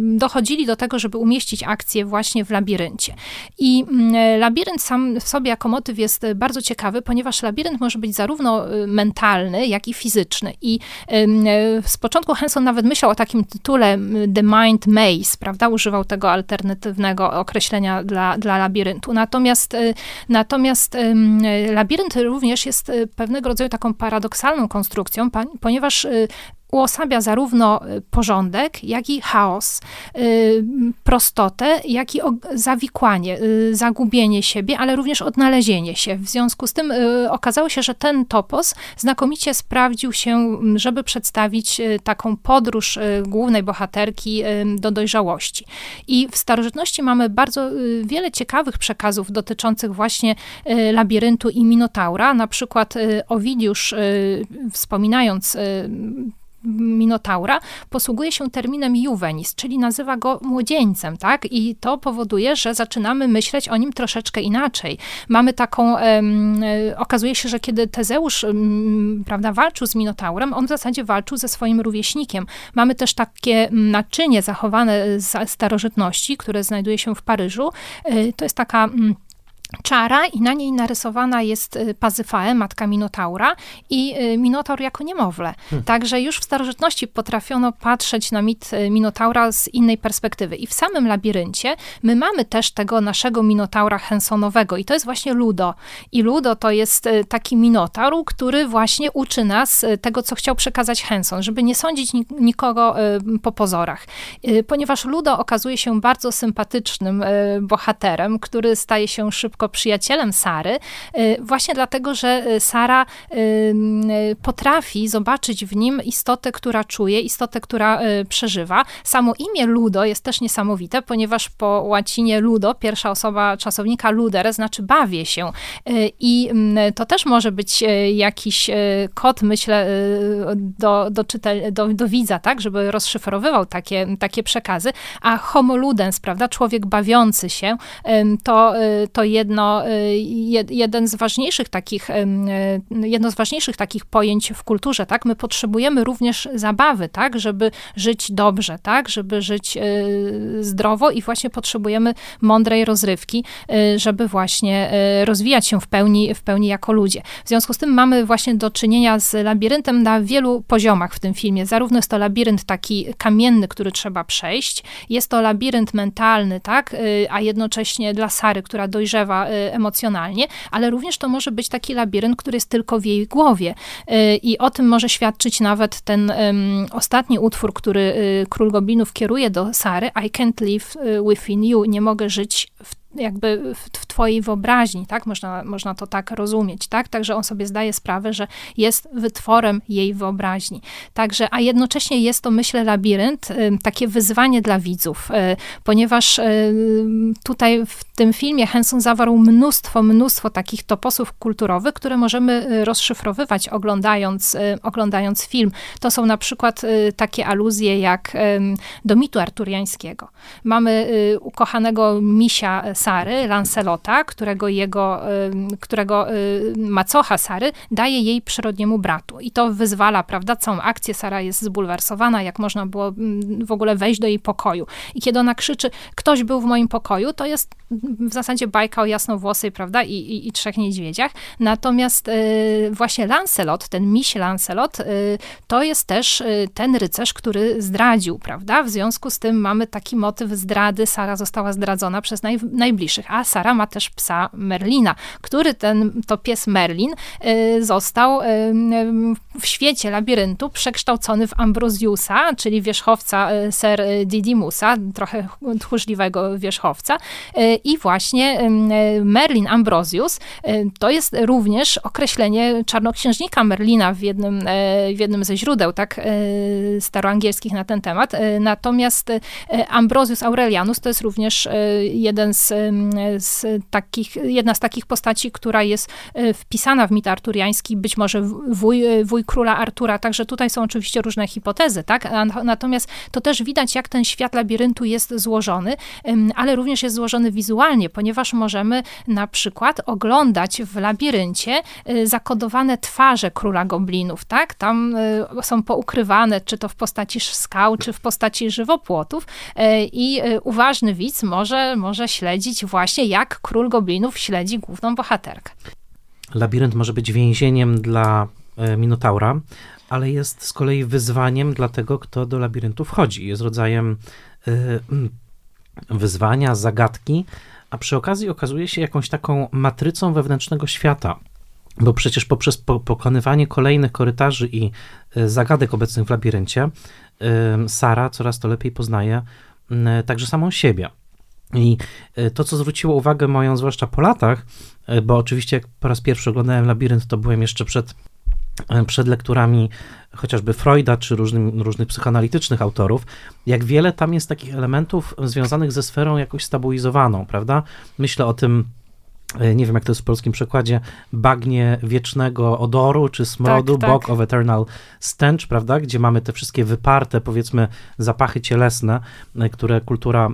dochodzili do tego, żeby umieścić akcję właśnie w labiryncie. I mm, e, labirynt sam w sobie jako motyw jest bardzo ciekawy, ponieważ labirynt może być zarówno mentalny, jak i fizyczny. I z początku Henson nawet myślał o takim tytule The Mind Maze, prawda? Używał tego alternatywnego określenia dla, dla labiryntu. Natomiast, natomiast labirynt również jest pewnego rodzaju taką paradoksalną konstrukcją, ponieważ uosabia zarówno y, porządek, jak i chaos, y, prostotę, jak i zawikłanie, y, zagubienie siebie, ale również odnalezienie się. W związku z tym okazało się, że ten topos znakomicie sprawdził się, żeby przedstawić taką podróż głównej bohaterki do dojrzałości. I w starożytności mamy bardzo wiele ciekawych przekazów dotyczących właśnie labiryntu i Minotaura. Na przykład Owidiusz, wspominając Minotaura posługuje się terminem juvenis, czyli nazywa go młodzieńcem, tak? I to powoduje, że zaczynamy myśleć o nim troszeczkę inaczej. Mamy taką, e, okazuje się, że kiedy Tezeusz, prawda, walczył z Minotaurem, on w zasadzie walczył ze swoim rówieśnikiem. Mamy też takie naczynie zachowane z starożytności, które znajduje się w Paryżu. E, to jest taka czara i na niej narysowana jest y, Pazyfae, matka Minotaura i y, Minotaur jako niemowlę. Hmm. Także już w starożytności potrafiono patrzeć na mit y, Minotaura z innej perspektywy. I w samym labiryncie my mamy też tego naszego Minotaura Hensonowego i to jest właśnie Ludo. I Ludo to jest taki Minotaur, który właśnie uczy nas tego, co chciał przekazać Henson, żeby nie sądzić nikogo po pozorach. Ponieważ Ludo okazuje się bardzo sympatycznym bohaterem, który staje się szybko szybko przyjacielem Sary, y, właśnie dlatego, że y, Sara y, potrafi zobaczyć w nim istotę, która czuje, istotę, która przeżywa. Samo imię Ludo jest też niesamowite, ponieważ po łacinie Ludo, pierwsza osoba czasownika luder, znaczy bawię się. I to też może być jakiś kod, myślę, do, do, czytel, do, do widza, tak, żeby rozszyfrowywał takie, takie przekazy. A homo ludens, prawda, człowiek bawiący się, to, to jedno jedno, y, jeden z ważniejszych takich, y, jedno z ważniejszych takich pojęć w kulturze, tak? My potrzebujemy również zabawy, tak? Żeby żyć dobrze, tak? Żeby żyć y, zdrowo i właśnie potrzebujemy mądrej rozrywki, żeby właśnie rozwijać się w pełni, w pełni jako ludzie. W związku z tym mamy właśnie do czynienia z labiryntem na wielu poziomach w tym filmie. Zarówno jest to labirynt taki kamienny, który trzeba przejść, jest to labirynt mentalny, tak? A jednocześnie dla Sary, która dojrzewa Y, emocjonalnie, ale również to może być taki labirynt, który jest tylko w jej głowie. Y, I o tym może świadczyć nawet ten ostatni utwór, który y, Król Goblinów kieruje do Sary, I can't live within you, nie mogę żyć w jakby w, w, twojej wyobraźni, tak? Można, można to tak rozumieć, tak? Także on sobie zdaje sprawę, że jest wytworem jej wyobraźni. Także, a jednocześnie jest to, myślę, labirynt, takie wyzwanie dla widzów, y, ponieważ y, tutaj w tym filmie Henson zawarł mnóstwo, mnóstwo takich toposów kulturowych, które możemy y, rozszyfrowywać oglądając, oglądając film. To są na przykład takie aluzje jak do mitu arturiańskiego. Mamy ukochanego misia Sary, Lancelota, którego jego, którego macocha Sary daje jej przyrodniemu bratu. I to wyzwala, prawda, całą akcję. Sara jest zbulwersowana, jak można było w ogóle wejść do jej pokoju. I kiedy ona krzyczy, ktoś był w moim pokoju, to jest w zasadzie bajka o jasnowłosej, prawda, i, i, i trzech niedźwiedziach. Natomiast y, właśnie Lancelot, ten miś Lancelot, y, to jest też y, ten rycerz, który zdradził, prawda? W związku z tym mamy taki motyw zdrady. Sara została zdradzona przez naj, najbliższych, a Sara ma też psa Merlina, który ten, to pies Merlin został w świecie labiryntu przekształcony w Ambrosiusa, czyli wierzchowca Ser Didymusa, trochę tchórzliwego wierzchowca i właśnie Merlin Ambrosius to jest również określenie czarnoksiężnika Merlina w jednym, e, w jednym ze źródeł, tak, e, staroangielskich na ten temat. E, natomiast Ambrosius Aurelianus to jest również jeden z, z takich, jedna z takich postaci, która jest wpisana w mit arturiański, być może wuj, wuj króla Artura, także tutaj są oczywiście różne hipotezy, tak? Natomiast to też widać, jak ten świat labiryntu jest złożony, ale również jest złożony wizualnie ponieważ możemy na przykład oglądać w labiryncie y, zakodowane twarze króla goblinów, tak? Tam y, są poukrywane, czy to w postaci skał, czy w postaci żywopłotów y, i uważny widz może, może śledzić właśnie, jak król goblinów śledzi główną bohaterkę. Labirynt może być więzieniem dla Minotaura, ale jest z kolei wyzwaniem dla tego, kto do labiryntu wchodzi. Jest rodzajem wyzwania, zagadki, a przy okazji okazuje się jakąś taką matrycą wewnętrznego świata. Bo przecież poprzez pokonywanie kolejnych korytarzy i e, zagadek obecnych w labiryncie, Sara coraz to lepiej poznaje także samą siebie. I e, to, co zwróciło uwagę moją, zwłaszcza po latach, e, bo oczywiście jak po raz pierwszy oglądałem Labirynt, to byłem jeszcze przed E, przed lekturami chociażby Freuda czy różnym, różnych psychoanalitycznych autorów, jak wiele tam jest takich elementów związanych ze sferą jakoś stabilizowaną, prawda? Myślę o tym, e, nie wiem jak to jest w polskim przekładzie, bagnie wiecznego odoru czy smrodu, tak, tak. Bog of Eternal Stench, prawda, gdzie mamy te wszystkie wyparte, powiedzmy, zapachy cielesne, e, które kultura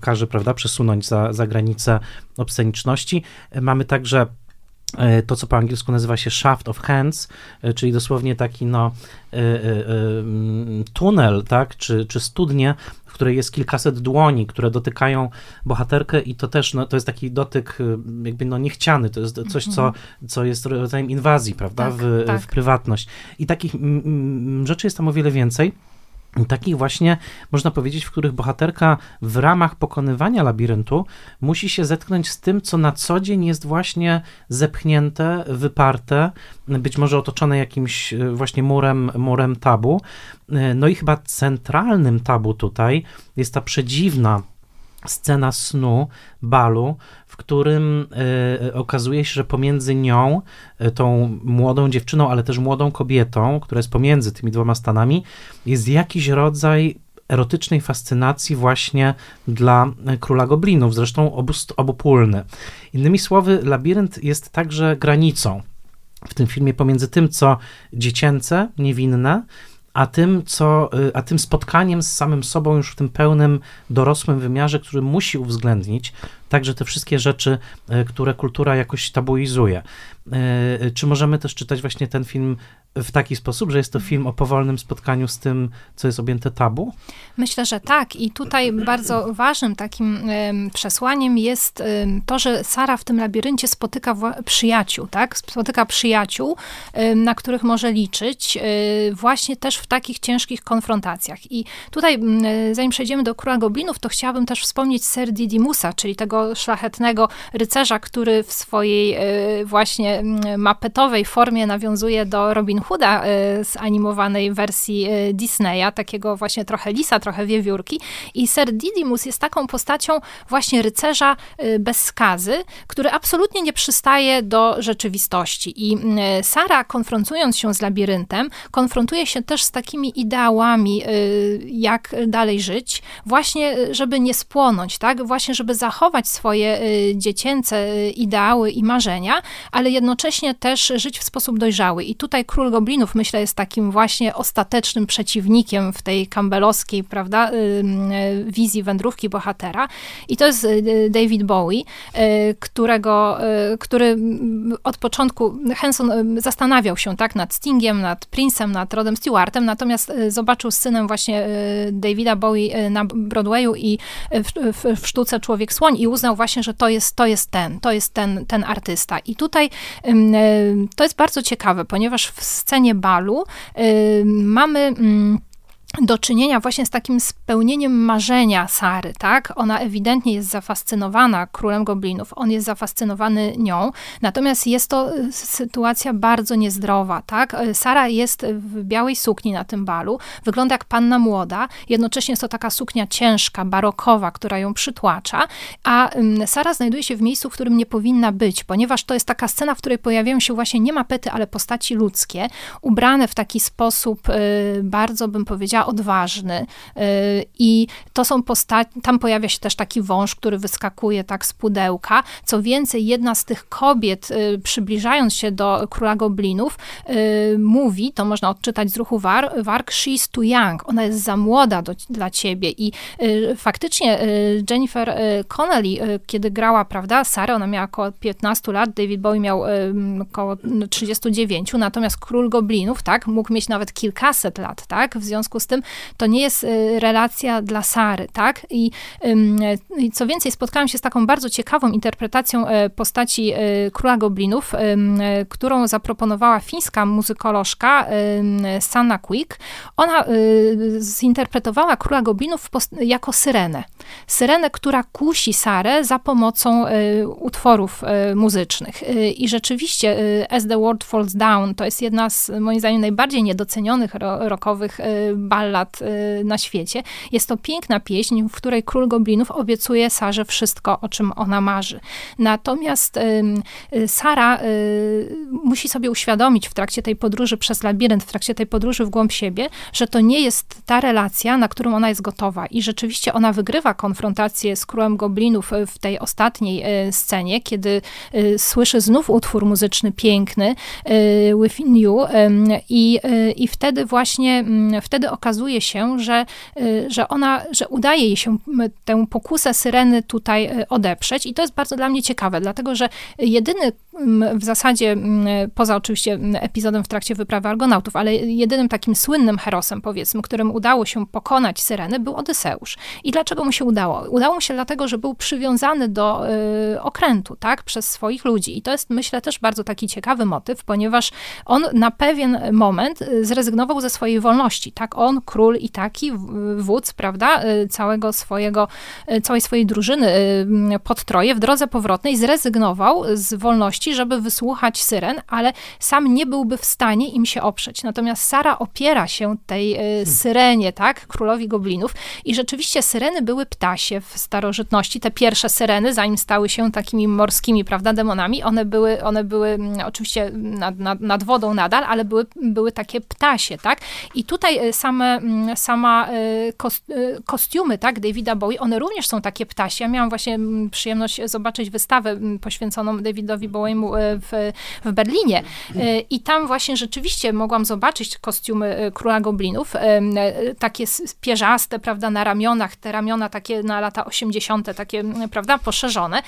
każe, prawda, przesunąć za, za granicę obsceniczności. Mamy także to, co po angielsku nazywa się shaft of hands, czyli dosłownie taki no, tunel, tak, czy, czy studnie, w której jest kilkaset dłoni, które dotykają bohaterkę i to też, no, to jest taki dotyk jakby no niechciany, to jest coś, co, mhm. co jest rodzajem inwazji, prawda, tak, w, tak. w prywatność. I takich rzeczy jest tam o wiele więcej takich właśnie, można powiedzieć, w których bohaterka w ramach pokonywania labiryntu musi się zetknąć z tym, co na co dzień jest właśnie zepchnięte, wyparte, być może otoczone jakimś e, właśnie murem, murem tabu. E, no i chyba centralnym tabu tutaj jest ta przedziwna scena snu, balu, w którym y, okazuje się, że pomiędzy nią, y, tą młodą dziewczyną, ale też młodą kobietą, która jest pomiędzy tymi dwoma stanami, jest jakiś rodzaj erotycznej fascynacji właśnie dla króla goblinów, zresztą obust, obopólny. Innymi słowy, labirynt jest także granicą w tym filmie pomiędzy tym, co dziecięce, niewinne, a tym, co, y, a tym spotkaniem z samym sobą już w tym pełnym dorosłym wymiarze, który musi uwzględnić także te wszystkie rzeczy, y, które kultura jakoś tabuizuje. Y, czy możemy też czytać właśnie ten film w taki sposób, że jest to film o powolnym spotkaniu z tym, co jest objęte tabu? Myślę, że tak. I tutaj bardzo ważnym takim przesłaniem jest to, że Sara w tym labiryncie spotyka przyjaciół, tak? Spotyka przyjaciół, na których może liczyć, właśnie też w takich ciężkich konfrontacjach. I tutaj, zanim przejdziemy do Króla Goblinów, to chciałabym też wspomnieć Ser Didymusa, czyli tego szlachetnego rycerza, który w swojej e, właśnie mapetowej formie nawiązuje do Robin Hooda e, z animowanej wersji e, Disneya, takiego właśnie trochę lisa, trochę wiewiórki. I Ser Didymus jest taką postacią właśnie rycerza bez skazy, który absolutnie nie przystaje do rzeczywistości. I Sara, konfrontując się z labiryntem, konfrontuje się też z takimi ideałami, jak dalej żyć, właśnie żeby nie spłonąć, tak? Właśnie, żeby zachować swoje dziecięce ideały i marzenia, ale jednocześnie też żyć w sposób dojrzały. I tutaj Król Goblinów, myślę, jest takim właśnie ostatecznym przeciwnikiem w tej campbellowskiej, prawda, wizji wędrówki bohatera. I to jest y, David Bowie, y, którego, y, który od początku Henson zastanawiał się tak nad Stingiem, nad Prince'em, nad Rodem Stewartem, natomiast zobaczył z synem właśnie Davida Bowie na Broadwayu i w, w, w sztuce Człowiek Słoń i uznał właśnie, że to jest, to jest ten, to jest ten, ten artysta. I tutaj to jest bardzo ciekawe, ponieważ w scenie balu mamy mm, do czynienia właśnie z takim spełnieniem marzenia Sary, tak? Ona ewidentnie jest zafascynowana królem goblinów, on jest zafascynowany nią, natomiast jest to y, sytuacja bardzo niezdrowa, tak? Y, Sara jest w białej sukni na tym balu, wygląda jak panna młoda, jednocześnie jest to taka suknia ciężka, barokowa, która ją przytłacza, a Sara znajduje się w miejscu, w którym nie powinna być, ponieważ to jest taka scena, w której pojawiają się właśnie nie mapety, ale postaci ludzkie, ubrane w taki sposób y, bardzo, bym powiedziała, odważny. Y, I to są postaci, tam pojawia się też taki wąż, który wyskakuje tak z pudełka. Co więcej, jedna z tych kobiet, y, przybliżając się do króla goblinów, y, mówi, to można odczytać z ruchu war, wark, she's too young, ona jest za młoda do, dla ciebie. I faktycznie Jennifer Connelly, kiedy grała, prawda, Sarę, ona miała około 15 lat, David Bowie miał około 39, natomiast król goblinów, tak, mógł mieć nawet kilkaset lat, tak, w związku z tym tym, to nie jest y, relacja dla Sary, tak? I, i co więcej, spotkałam się z taką bardzo ciekawą interpretacją e, postaci e, Króla Goblinów, e, którą zaproponowała fińska muzykolożka Sanna Quick. Ona zinterpretowała Króla Goblinów jako syrenę. Syrenę, która kusi Sarę za pomocą utworów muzycznych. I rzeczywiście As the World Falls Down to jest jedna z moim zdaniem najbardziej niedocenionych rockowych ballad ballad y, na świecie. Jest to piękna pieśń, w której król goblinów obiecuje Sarze wszystko, o czym ona marzy. Natomiast y, Sara y, musi sobie uświadomić w trakcie tej podróży przez labirynt, w trakcie tej podróży w głąb siebie, że to nie jest ta relacja, na którą ona jest gotowa. I rzeczywiście ona wygrywa konfrontację z królem goblinów w tej ostatniej scenie, kiedy słyszy znów utwór muzyczny piękny Within You i, i wtedy właśnie, wtedy okazuje się, że, że ona, że udaje jej się tę pokusę syreny tutaj odeprzeć. I to jest bardzo dla mnie ciekawe, dlatego że jedyny w zasadzie, poza oczywiście epizodem w trakcie wyprawy Argonautów, ale jedynym takim słynnym herosem, powiedzmy, którym udało się pokonać Syreny, był Odyseusz. I dlaczego mu się udało? Udało mu się dlatego, że był przywiązany do y, okrętu, tak, przez swoich ludzi. I to jest, myślę, też bardzo taki ciekawy motyw, ponieważ on na pewien moment zrezygnował ze swojej wolności, tak, on, król i taki wódz, prawda, całego swojego, całej swojej drużyny pod Troje w drodze powrotnej zrezygnował z wolności, żeby wysłuchać syren, ale sam nie byłby w stanie im się oprzeć. Natomiast Sara opiera się tej e, hmm. syrenie, tak, królowi goblinów i rzeczywiście syreny były ptasie w starożytności. Te pierwsze syreny, zanim stały się takimi morskimi, prawda, demonami, one były, one były mm, oczywiście nad, nad, nad wodą nadal, ale były, były takie ptasie, tak. I tutaj e, same, mm, sama e, kostiumy, tak, Davida Bowie, one również są takie ptasie. Ja miałam właśnie mm, przyjemność zobaczyć wystawę poświęconą Davidowi Bowiemu e, w, w Berlinie. E, I tam właśnie rzeczywiście mogłam zobaczyć kostiumy e, króla goblinów, takie pierzaste, prawda, na ramionach, te ramiona takie na lata 80., takie, prawda, poszerzone.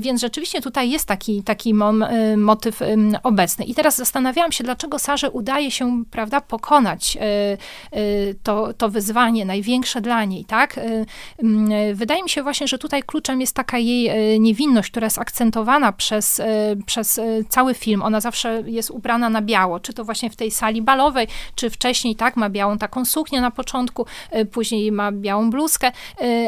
Więc rzeczywiście tutaj jest taki, taki motyw obecny. I teraz zastanawiałam się, dlaczego Sarze udaje się, prawda, pokonać to, to wyzwanie największe dla niej, tak? Wydaje mi się właśnie, że tutaj kluczem jest taka jej niewinność, która jest akcentowana przez, przez e, cały film. Ona zawsze jest ubrana na biało, czy to właśnie w tej sali balowej, czy wcześniej, tak, ma białą taką suknię na początku, e, później ma białą bluzkę,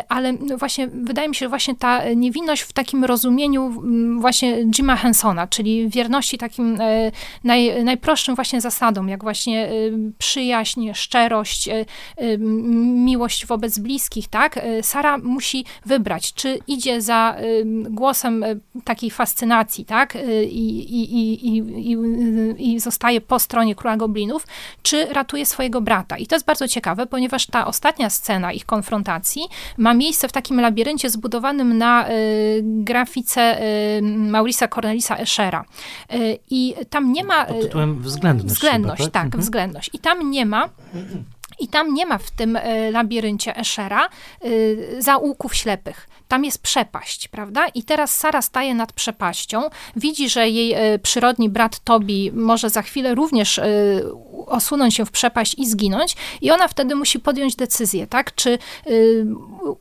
ale właśnie wydaje mi się, że właśnie ta niewinność w takim rozumieniu właśnie Jima Hensona, czyli wierności takim naj, najprostszym właśnie zasadom, jak właśnie przyjaźń, szczerość, miłość wobec bliskich, tak? Sara musi wybrać, czy idzie za głosem takiej fascynacji, tak, y, i, i, i, i, zostaje po stronie króla goblinów, czy ratuje swojego brata. I to jest bardzo ciekawe, ponieważ ta ostatnia scena ich konfrontacji ma miejsce w takim labiryncie zbudowanym na y, grafice y, Maurisa Cornelisa Eschera. I tam nie ma... Pod tytułem względność. Względność, chyba, tak, tak mhm. względność. I tam nie ma i tam nie ma w tym labiryncie Eschera zaułków ślepych tam jest przepaść, prawda? I teraz Sara staje nad przepaścią, widzi, że jej e, przyrodni brat Tobi może za chwilę również e, osunąć się w przepaść i zginąć, i ona wtedy musi podjąć decyzję, tak? Czy e,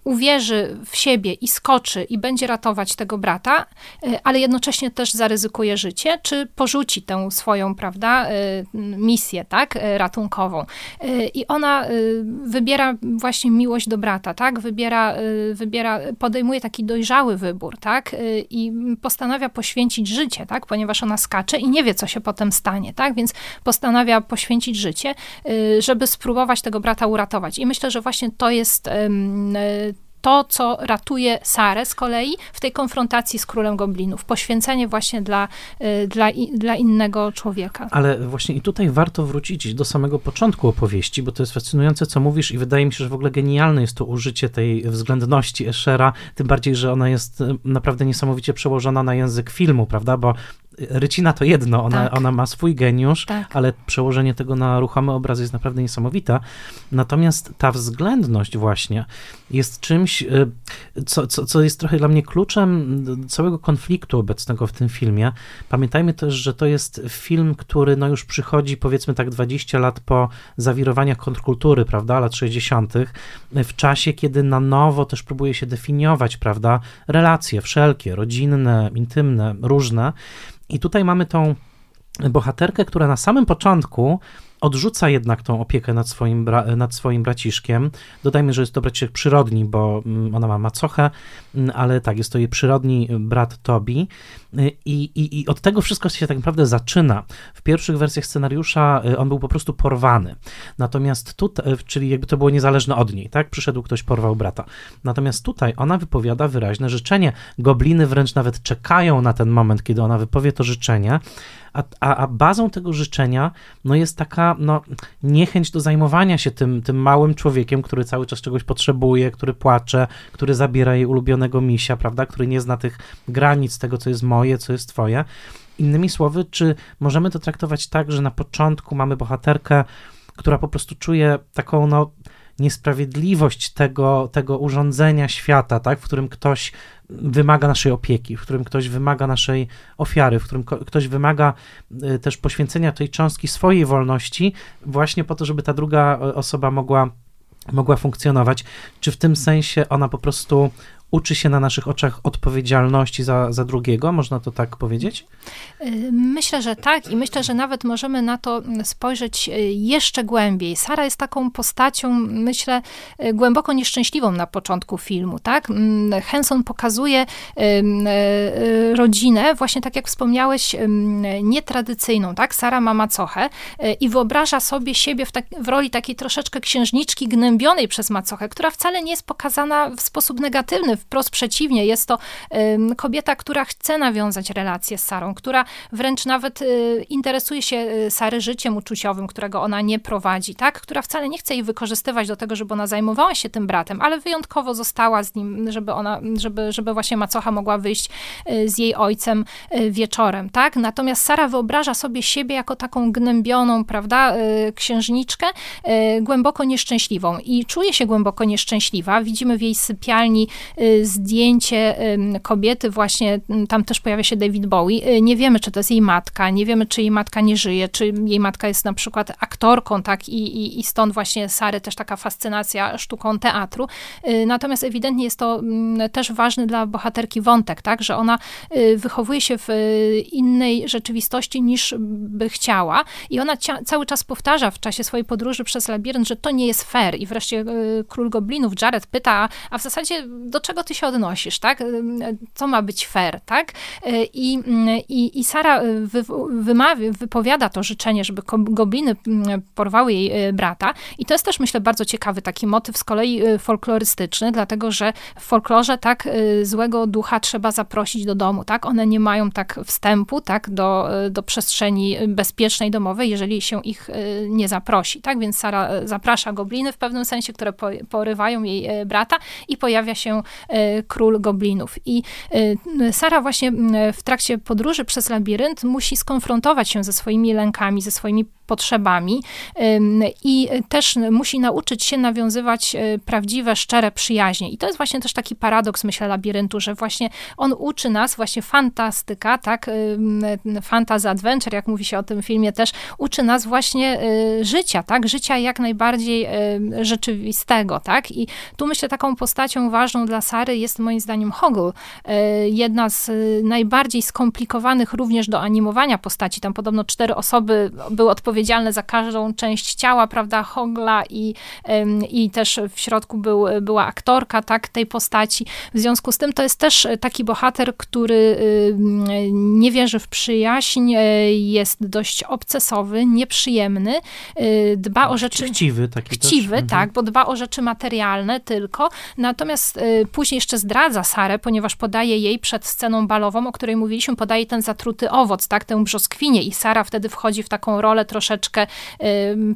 uwierzy w siebie i skoczy i będzie ratować tego brata, ale jednocześnie też zaryzykuje życie, czy porzuci tę swoją, prawda, misję, tak, ratunkową. I ona wybiera właśnie miłość do brata, tak? Wybiera, wybiera podejmowanie podejmuje taki dojrzały wybór, tak, y, i postanawia poświęcić życie, tak, ponieważ ona skacze i nie wie, co się potem stanie, tak, więc postanawia poświęcić życie, y, żeby spróbować tego brata uratować. I myślę, że właśnie to jest y, to, co ratuje Sarę z kolei w tej konfrontacji z królem goblinów. Poświęcenie właśnie dla, y, dla, dla innego człowieka. Ale właśnie i tutaj warto wrócić do samego początku opowieści, bo to jest fascynujące, co mówisz i wydaje mi się, że w ogóle genialne jest to użycie tej względności Eschera, tym bardziej, że ona jest y, naprawdę niesamowicie przełożona na język filmu, prawda, bo Rycina to jedno, ona, tak. ona ma swój geniusz, tak. ale przełożenie tego na ruchomy obraz jest naprawdę niesamowita. Natomiast ta względność właśnie jest czymś, y, co, co, co jest trochę dla mnie kluczem całego konfliktu obecnego w tym filmie. Pamiętajmy też, że to jest film, który no już przychodzi powiedzmy tak 20 lat po zawirowaniach kontrkultury, prawda, lat 60., w czasie, kiedy na nowo też próbuje się definiować, prawda, relacje wszelkie, rodzinne, intymne, różne. I tutaj mamy tą bohaterkę, która na samym początku odrzuca jednak tą opiekę nad swoim, nad swoim braciszkiem. Dodajmy, że jest to braciszek przyrodni, bo mm, ona ma macochę, mm, ale tak, jest to jej przyrodni brat Tobi. Y, I, i, I od tego wszystko się tak naprawdę zaczyna. W pierwszych wersjach scenariusza y, on był po prostu porwany. Natomiast tutaj, y, czyli jakby to było niezależne od niej, tak? Przyszedł ktoś, porwał brata. Natomiast tutaj ona wypowiada wyraźne życzenie. Gobliny wręcz nawet czekają na ten moment, kiedy ona wypowie to życzenie a, a, a bazą tego życzenia no jest taka no, niechęć do zajmowania się tym, tym małym człowiekiem, który cały czas czegoś potrzebuje, który płacze, który zabiera jej ulubionego misia, prawda, który nie zna tych granic tego, co jest moje, co jest twoje. Innymi słowy, czy możemy to traktować tak, że na początku mamy bohaterkę, która po prostu czuje taką, no, niesprawiedliwość tego, tego urządzenia świata, tak, w którym ktoś wymaga naszej opieki, w którym ktoś wymaga naszej ofiary, w którym ktoś wymaga y, też poświęcenia tej cząstki swojej wolności, właśnie po to, żeby ta druga osoba mogła mogła funkcjonować. Czy w tym sensie ona po prostu uczy się na naszych oczach odpowiedzialności za, za drugiego, można to tak powiedzieć? Myślę, że tak i myślę, że nawet możemy na to spojrzeć y, jeszcze głębiej. Sara jest taką postacią, myślę, y, głęboko nieszczęśliwą na początku filmu, tak? Mm, Henson pokazuje rodzinę, właśnie tak jak wspomniałeś, nietradycyjną, tak? Sara ma macochę i wyobraża sobie siebie w, tak, w roli takiej troszeczkę księżniczki gnębionej przez macochę, która wcale nie jest pokazana w sposób negatywny, wprost przeciwnie, jest to kobieta, która chce nawiązać relację z Sarą, która wręcz nawet y, interesuje się y, Sary życiem uczuciowym, którego ona nie prowadzi, tak? Która wcale nie chce jej wykorzystywać do tego, żeby ona zajmowała się tym bratem, ale wyjątkowo została z nim, żeby ona, żeby, żeby właśnie macocha mogła wyjść y, z jej ojcem wieczorem, tak? Natomiast Sara wyobraża sobie siebie jako taką gnębioną, prawda, księżniczkę, głęboko nieszczęśliwą i czuje się głęboko nieszczęśliwa. Widzimy w jej sypialni zdjęcie kobiety, właśnie tam też pojawia się David Bowie. Nie wiemy, czy to jest jej matka, nie wiemy, czy jej matka nie żyje, czy jej matka jest na przykład aktorką, tak, i, i, i stąd właśnie Sary też taka fascynacja sztuką teatru. Natomiast ewidentnie jest to też ważny dla bohaterki wątek, tak, że ona wychowuje się w innej rzeczywistości niż by chciała i ona cały czas powtarza w czasie swojej podróży przez labirynt, że to nie jest fair i wreszcie król goblinów Jared pyta, a w zasadzie do czego ty się odnosisz, tak? Co ma być fair, tak? I, i, i Sara wy, wymawia, wypowiada to życzenie, żeby gobliny porwały jej brata. I to jest też, myślę, bardzo ciekawy taki motyw z kolei folklorystyczny, dlatego że w folklorze tak złego ducha trzeba zaprosić do domu, tak? One nie mają tak wstępu, tak? Do, do przestrzeni bezpiecznej domowej, jeżeli się ich nie zaprosi, tak? Więc Sara zaprasza gobliny w pewnym sensie, które porywają jej brata i pojawia się król goblinów. I e, Sara właśnie w trakcie podróży przez labirynt musi skonfrontować się ze swoimi lękami, ze swoimi potrzebami i też musi nauczyć się nawiązywać e, prawdziwe, szczere przyjaźnie. I to jest właśnie też taki paradoks, myślę, labiryntu, że właśnie on uczy nas, właśnie fantastyka, tak, fantasy adventure, jak mówi się o tym filmie też, uczy nas właśnie życia, tak, życia jak najbardziej rzeczywistego, tak, i tu myślę taką postacią ważną dla Sary jest moim zdaniem Hoggle. Jedna z najbardziej skomplikowanych również do animowania postaci. Tam podobno cztery osoby były odpowiedzialne za każdą część ciała, prawda, Hogla i, i też w środku był, była aktorka, tak, tej postaci. W związku z tym to jest też taki bohater, który nie wierzy w przyjaźń, e, jest dość obcesowy, nieprzyjemny, dba o rzeczy... Chciwy taki Chciwy, też. tak, bo dba o rzeczy materialne tylko, natomiast później jeszcze zdradza Sarę, ponieważ podaje jej przed sceną balową, o której mówiliśmy, podaje ten zatruty owoc, tak, tę brzoskwinię i Sara wtedy wchodzi w taką rolę troszeczkę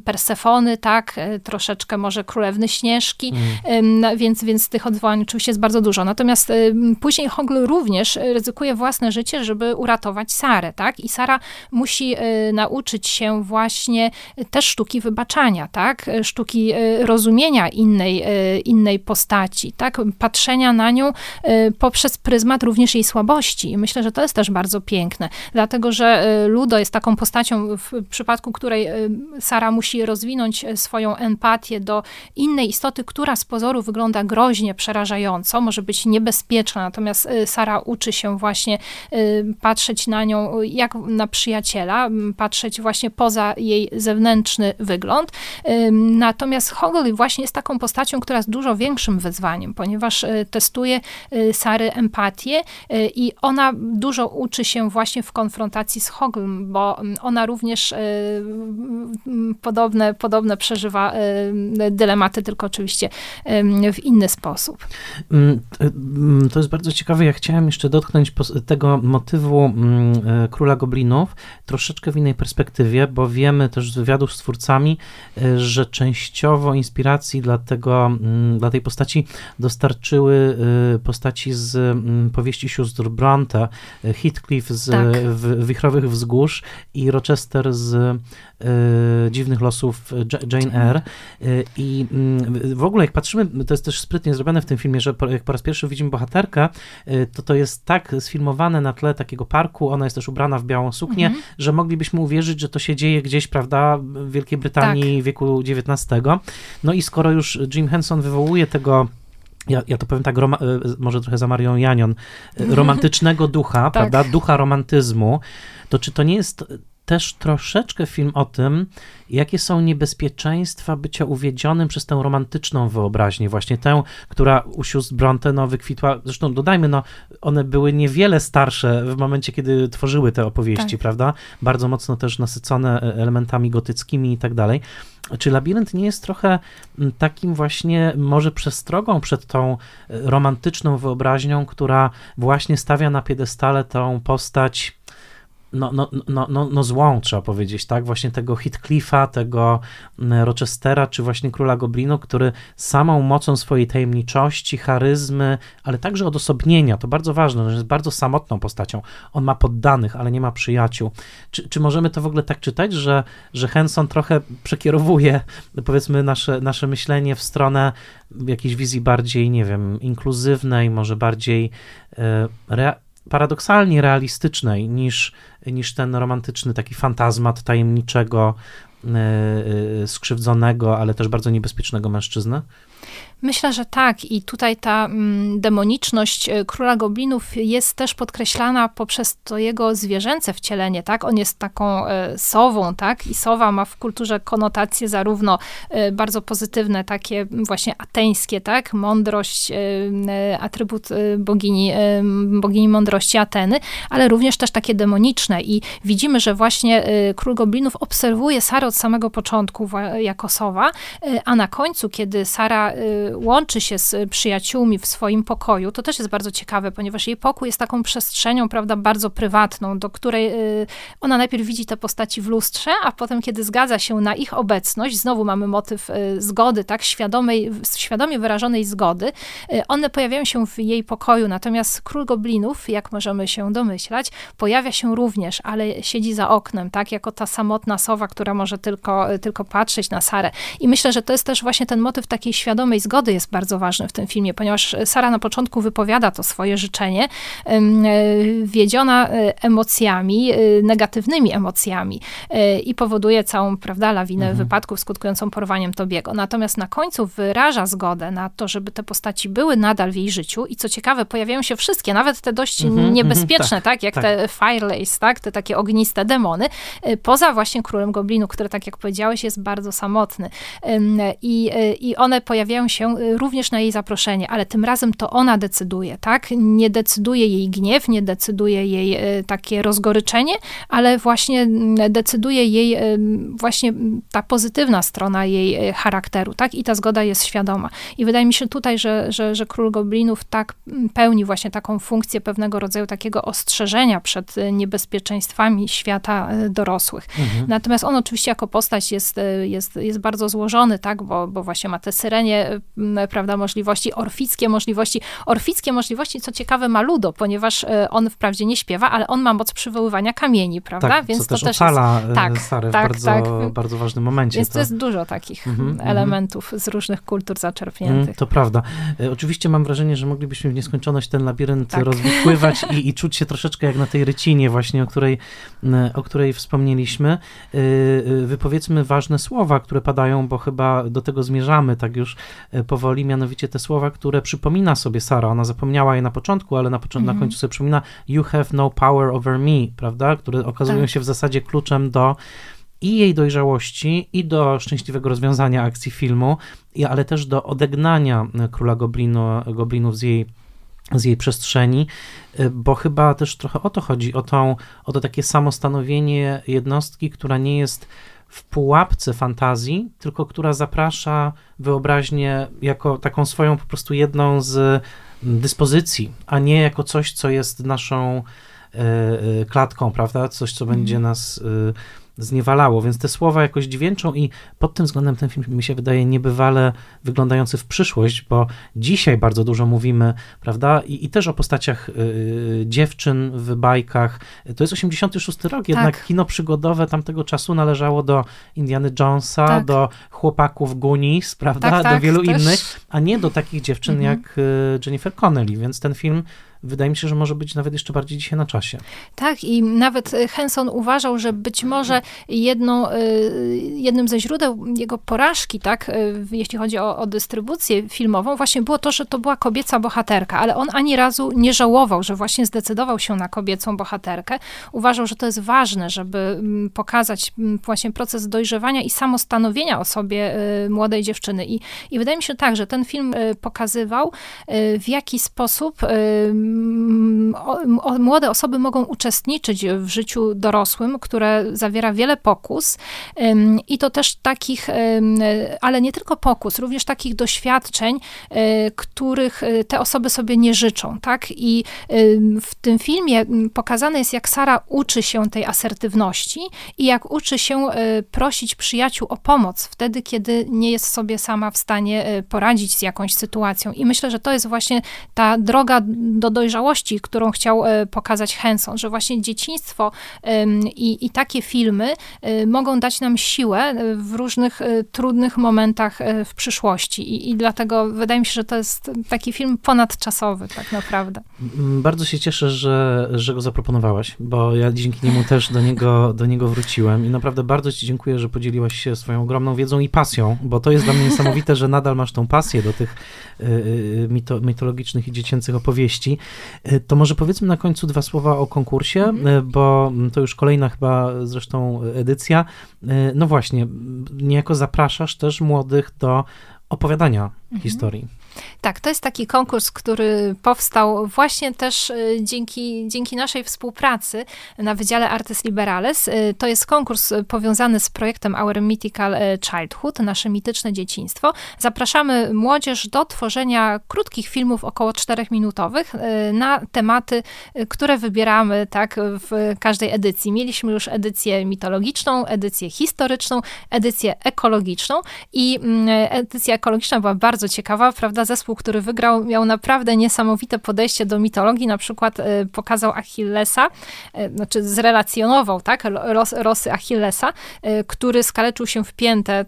Persefony, tak, e, troszeczkę może Królewny Śnieżki, mm. więc, więc tych odwołań oczywiście jest bardzo dużo. Natomiast później Hogl również ryzykuje własne życie, żeby uratować Sarę, tak, i Sara musi e, nauczyć się właśnie też sztuki wybaczania, tak, sztuki rozumienia innej, innej postaci, tak, patrzenia na nią y, poprzez pryzmat również jej słabości. I myślę, że to jest też bardzo piękne, dlatego że y, Ludo jest taką postacią, w przypadku której y, Sara musi rozwinąć swoją empatię do innej istoty, która z pozoru wygląda groźnie, przerażająco, może być niebezpieczna, natomiast Sara uczy się właśnie patrzeć na nią jak na przyjaciela, patrzeć właśnie poza jej zewnętrzny wygląd. Natomiast Hoggle właśnie jest taką postacią, która jest dużo większym wyzwaniem, ponieważ testuje Sary empatię i ona dużo uczy się właśnie w konfrontacji z Hoglem, bo ona również podobne, podobne przeżywa dylematy, tylko oczywiście w inny sposób. Mm, mm, to jest bardzo ciekawe. Ja chciałem jeszcze dotknąć tego motywu mm, Króla Goblinów troszeczkę w innej perspektywie, bo wiemy też z wywiadów z twórcami, że częściowo inspiracji dla, tego, dla tej postaci dostarczyła dotyczyły y, postaci z powieści sióstr Bronte, Heathcliff z tak. Wichrowych Wzgórz i Rochester z y, Dziwnych Losów Jane Eyre y, i y, w ogóle jak patrzymy, to jest też sprytnie zrobione w tym filmie, że jak po raz pierwszy widzimy bohaterkę, y, to to jest tak sfilmowane na tle takiego parku, ona jest też ubrana w białą suknię, mhm. że moglibyśmy uwierzyć, że to się dzieje gdzieś, prawda, w Wielkiej Brytanii tak. wieku XIX. No i skoro już Jim Henson wywołuje tego ja, ja to powiem tak, roma, może trochę za Marią Janion, romantycznego ducha, tak. prawda, ducha romantyzmu, to czy to nie jest też troszeczkę film o tym, jakie są niebezpieczeństwa bycia uwiedzionym przez tę romantyczną wyobraźnię, właśnie tę, która u sióstr Bronte no, wykwitła, zresztą dodajmy, no, one były niewiele starsze w momencie, kiedy tworzyły te opowieści, tak. prawda? Bardzo mocno też nasycone e, elementami gotyckimi i tak dalej. Czy labirynt nie jest trochę takim właśnie może przestrogą przed tą e, romantyczną wyobraźnią, która właśnie stawia na piedestale tą postać no, no, no, no, no złą, trzeba powiedzieć, tak? Właśnie tego Heathcliffa, tego mm, Rochestera, czy właśnie Króla Goblinu, który samą mocą swojej tajemniczości, charyzmy, ale także odosobnienia, to bardzo ważne, że jest bardzo samotną postacią. On ma poddanych, ale nie ma przyjaciół. Czy, czy możemy to w ogóle tak czytać, że, że Henson trochę przekierowuje, powiedzmy, nasze, nasze myślenie w stronę jakiejś wizji bardziej, nie wiem, inkluzywnej, może bardziej e, paradoksalnie realistycznej niż, niż ten romantyczny taki fantazmat tajemniczego, yy, skrzywdzonego, ale też bardzo niebezpiecznego mężczyzny? Myślę, że tak. I tutaj ta mm, demoniczność e, króla goblinów jest też podkreślana poprzez to jego zwierzęce wcielenie, tak? On jest taką e, sową, tak? I sowa ma w kulturze konotacje zarówno e, bardzo pozytywne, takie właśnie ateńskie, tak? Mądrość, atrybut bogini, bogini mądrości Ateny, ale również też takie demoniczne. I widzimy, że właśnie król goblinów obserwuje Sarę od samego początku jako sowa, a na końcu, kiedy Sara łączy się z przyjaciółmi w swoim pokoju, to też jest bardzo ciekawe, ponieważ jej pokój jest taką przestrzenią, prawda, bardzo prywatną, do której y, ona najpierw widzi te postaci w lustrze, a potem, kiedy zgadza się na ich obecność, znowu mamy motyw y, zgody, tak, świadomej, świadomie wyrażonej zgody, y, one pojawiają się w jej pokoju, natomiast król goblinów, jak możemy się domyślać, pojawia się również, ale siedzi za oknem, tak, jako ta samotna sowa, która może tylko, tylko patrzeć na Sarę. I myślę, że to jest też właśnie ten motyw takiej świadomej zgody, zgody jest bardzo ważny w tym filmie, ponieważ Sara na początku wypowiada to swoje życzenie, e, wiedziona e, emocjami, e, negatywnymi emocjami i powoduje całą, prawda, lawinę mhm. wypadków skutkującą porwaniem Tobiego. Natomiast na końcu wyraża zgodę na to, żeby te postaci były nadal w jej życiu i co ciekawe, pojawiają się wszystkie, nawet te dość mhm, mhm niebezpieczne, tak, tak, jak tak. te Firelace, tak, te takie ogniste demony, poza właśnie Królem Goblinu, który, tak jak powiedziałeś, jest bardzo samotny. I, i one pojawiają się Y, również na jej zaproszenie, ale tym razem to ona decyduje, tak? Nie decyduje jej gniew, nie decyduje jej y, takie rozgoryczenie, ale właśnie mm, decyduje jej y, właśnie ta pozytywna strona jej charakteru, tak? I ta zgoda jest świadoma. I wydaje mi się tutaj, że, że, że Król Goblinów tak mm, pełni właśnie taką funkcję pewnego rodzaju takiego ostrzeżenia przed niebezpieczeństwami świata dorosłych. Mhm. Natomiast on oczywiście jako postać jest, jest, jest bardzo złożony, tak? Bo, bo właśnie ma te syrenie prawda, możliwości, orfickie możliwości. Orfickie możliwości, co ciekawe, ma Ludo, ponieważ e, on wprawdzie nie śpiewa, ale on ma moc przywoływania kamieni, prawda? Tak, Więc co to też jest, tak, Sarę tak, w bardzo, tak. bardzo ważnym momencie. Więc to, to jest dużo takich mm -hmm, elementów z różnych kultur zaczerpniętych. Mm, to prawda. E, oczywiście mam wrażenie, że moglibyśmy w nieskończoność ten labirynt tak. rozwikływać i, i czuć się troszeczkę jak na tej rycinie właśnie, o której, o której wspomnieliśmy. E, wypowiedzmy ważne słowa, które padają, bo chyba do tego zmierzamy tak już powoli, mianowicie te słowa, które przypomina sobie Sara. Ona zapomniała je na początku, ale na, początku, mm -hmm. na końcu sobie przypomina You have no power over me, prawda? Które okazują tak. się w zasadzie kluczem do i jej dojrzałości, i do szczęśliwego rozwiązania akcji filmu, ale też do odegnania króla goblinu, goblinów z jej z jej przestrzeni, bo chyba też trochę o to chodzi, o, tą, o to takie samostanowienie jednostki, która nie jest w pułapce fantazji, tylko która zaprasza wyobraźnię jako taką swoją po prostu jedną z dyspozycji, a nie jako coś, co jest naszą e, e, klatką, prawda? Coś, co będzie mhm. nas zniewalało, więc te słowa jakoś dźwięczą i pod tym względem ten film mi się wydaje niebywale wyglądający w przyszłość, bo dzisiaj bardzo dużo mówimy, prawda, i, i też o postaciach y, dziewczyn w bajkach. To jest 86 rok, jednak tak. kino przygodowe tamtego czasu należało do Indiana Jonesa, tak. do chłopaków Goonies, prawda, tak, do tak, wielu też. innych, a nie do takich dziewczyn mhm. jak y, Jennifer Connelly, więc ten film wydaje mi się, że może być nawet jeszcze bardziej dzisiaj na czasie. Tak, i nawet Henson uważał, że być może jedną, y, jednym ze źródeł jego porażki, tak, y, jeśli chodzi o, o dystrybucję filmową, właśnie było to, że to była kobieca bohaterka, ale on ani razu nie żałował, że właśnie zdecydował się na kobiecą bohaterkę. Uważał, że to jest ważne, żeby pokazać właśnie proces dojrzewania i samostanowienia o sobie młodej dziewczyny. I, i wydaje mi się tak, że ten film pokazywał, w jaki sposób młode osoby mogą uczestniczyć w życiu dorosłym, które zawiera wiele pokus i to też takich, ale nie tylko pokus, również takich doświadczeń, e, których e, te osoby sobie nie życzą, tak? I w tym filmie pokazane jest, jak Sara uczy się tej asertywności i jak uczy się e, prosić przyjaciół o pomoc wtedy, kiedy nie jest sobie sama w stanie poradzić z jakąś sytuacją. I myślę, że to jest właśnie ta droga do dojrzałości, którą chciał e, pokazać Henson, że właśnie dzieciństwo i, i takie filmy e, mogą dać nam siłę e, w różnych trudnych momentach w przyszłości. I, I dlatego wydaje mi się, że to jest taki film ponadczasowy tak naprawdę. Bardzo się cieszę, że, że go zaproponowałaś, bo ja dzięki niemu też do niego, do niego wróciłem i naprawdę bardzo ci dziękuję, że podzieliłaś się swoją ogromną wiedzą i pasją, bo to jest dla mnie niesamowite, że nadal masz tą pasję do tych mito, mitologicznych i dziecięcych opowieści. E, to może powiedzmy na końcu dwa słowa o konkursie, mhm. E, bo to już kolejna chyba zresztą edycja. E, no właśnie, niejako zapraszasz też młodych do opowiadania mhm. historii. Tak, to jest taki konkurs, który powstał właśnie też y, dzięki, dzięki naszej współpracy na Wydziale Artes Liberales. Y, to jest konkurs powiązany z projektem Our Mythical Childhood, nasze mityczne dzieciństwo. Zapraszamy młodzież do tworzenia krótkich filmów około 4-minutowych na tematy, które wybieramy tak w każdej edycji. Mieliśmy już edycję mitologiczną, edycję historyczną, edycję ekologiczną i mm, edycja ekologiczna była bardzo ciekawa, prawda? Zespół, który wygrał, miał naprawdę niesamowite podejście do mitologii. Na przykład e, pokazał Achillesa, e, znaczy zrelacjonował, tak, los, losy Achillesa, e, który skaleczył się w piętę,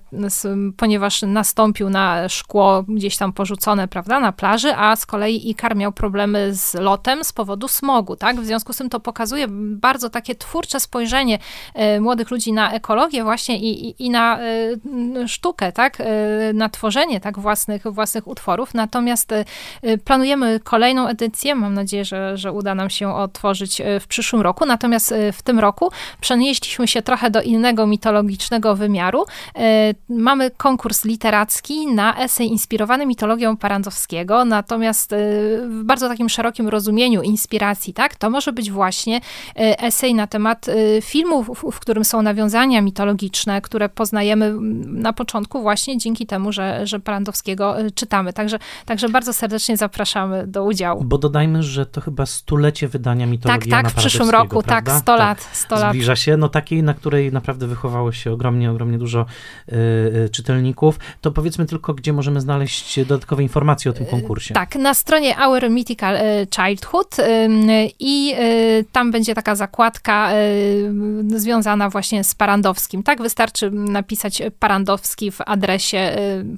ponieważ nastąpił na szkło gdzieś tam porzucone, prawda, na plaży, a z kolei Ikar miał problemy z lotem z powodu smogu, tak. W związku z tym to pokazuje bardzo takie twórcze spojrzenie młodych ludzi na ekologię właśnie i, i, i na sztukę, tak, na tworzenie tak własnych, własnych utworów. Natomiast y, y, planujemy kolejną edycję. Mam nadzieję, że, że uda nam się otworzyć y, w przyszłym roku. Natomiast w tym roku przenieśliśmy się trochę do innego mitologicznego wymiaru. Mamy konkurs literacki na esej inspirowany mitologią Parandowskiego, natomiast w bardzo takim szerokim rozumieniu inspiracji, tak? To może być właśnie esej na temat filmu, w którym są nawiązania mitologiczne, które poznajemy na początku właśnie dzięki temu, że, że Parandowskiego czytamy. Także Także, także bardzo serdecznie zapraszamy do udziału. Bo dodajmy, że to chyba stulecie wydania mitologii Tak, tak, w przyszłym roku, tak, prawda? tak, 100 lat, 100 lat. Zbliża się, no takiej, na której naprawdę wychowało się ogromnie, ogromnie dużo y, y, czytelników. To powiedzmy tylko, gdzie możemy znaleźć dodatkowe informacje o tym konkursie. Tak, na stronie Our Mythical y, Childhood i tam będzie taka zakładka związana właśnie z Parandowskim. Tak, wystarczy napisać Parandowski w adresie,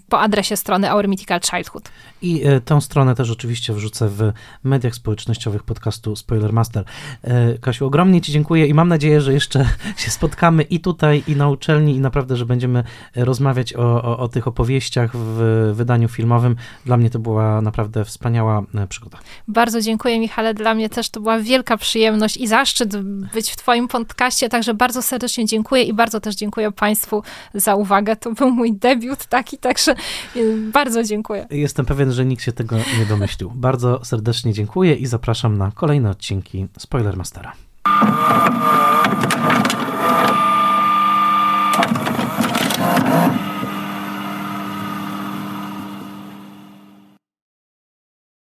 po adresie strony Our Mythical Childhood. I e, tę stronę też oczywiście wrzucę w mediach społecznościowych podcastu Spoilermaster. E, Kasiu, ogromnie Ci dziękuję i mam nadzieję, że jeszcze się spotkamy i tutaj, i na uczelni, i naprawdę, że będziemy rozmawiać o, o, o tych opowieściach w wydaniu filmowym. Dla mnie to była naprawdę wspaniała e, przygoda. Bardzo dziękuję, Michale. Dla mnie też to była wielka przyjemność i zaszczyt być w Twoim podcaście, także bardzo serdecznie dziękuję i bardzo też dziękuję Państwu za uwagę. To był mój debiut taki, także bardzo dziękuję. Jestem pewien, że nikt się tego nie domyślił. Bardzo serdecznie dziękuję i zapraszam na kolejne odcinki Spoilermastera.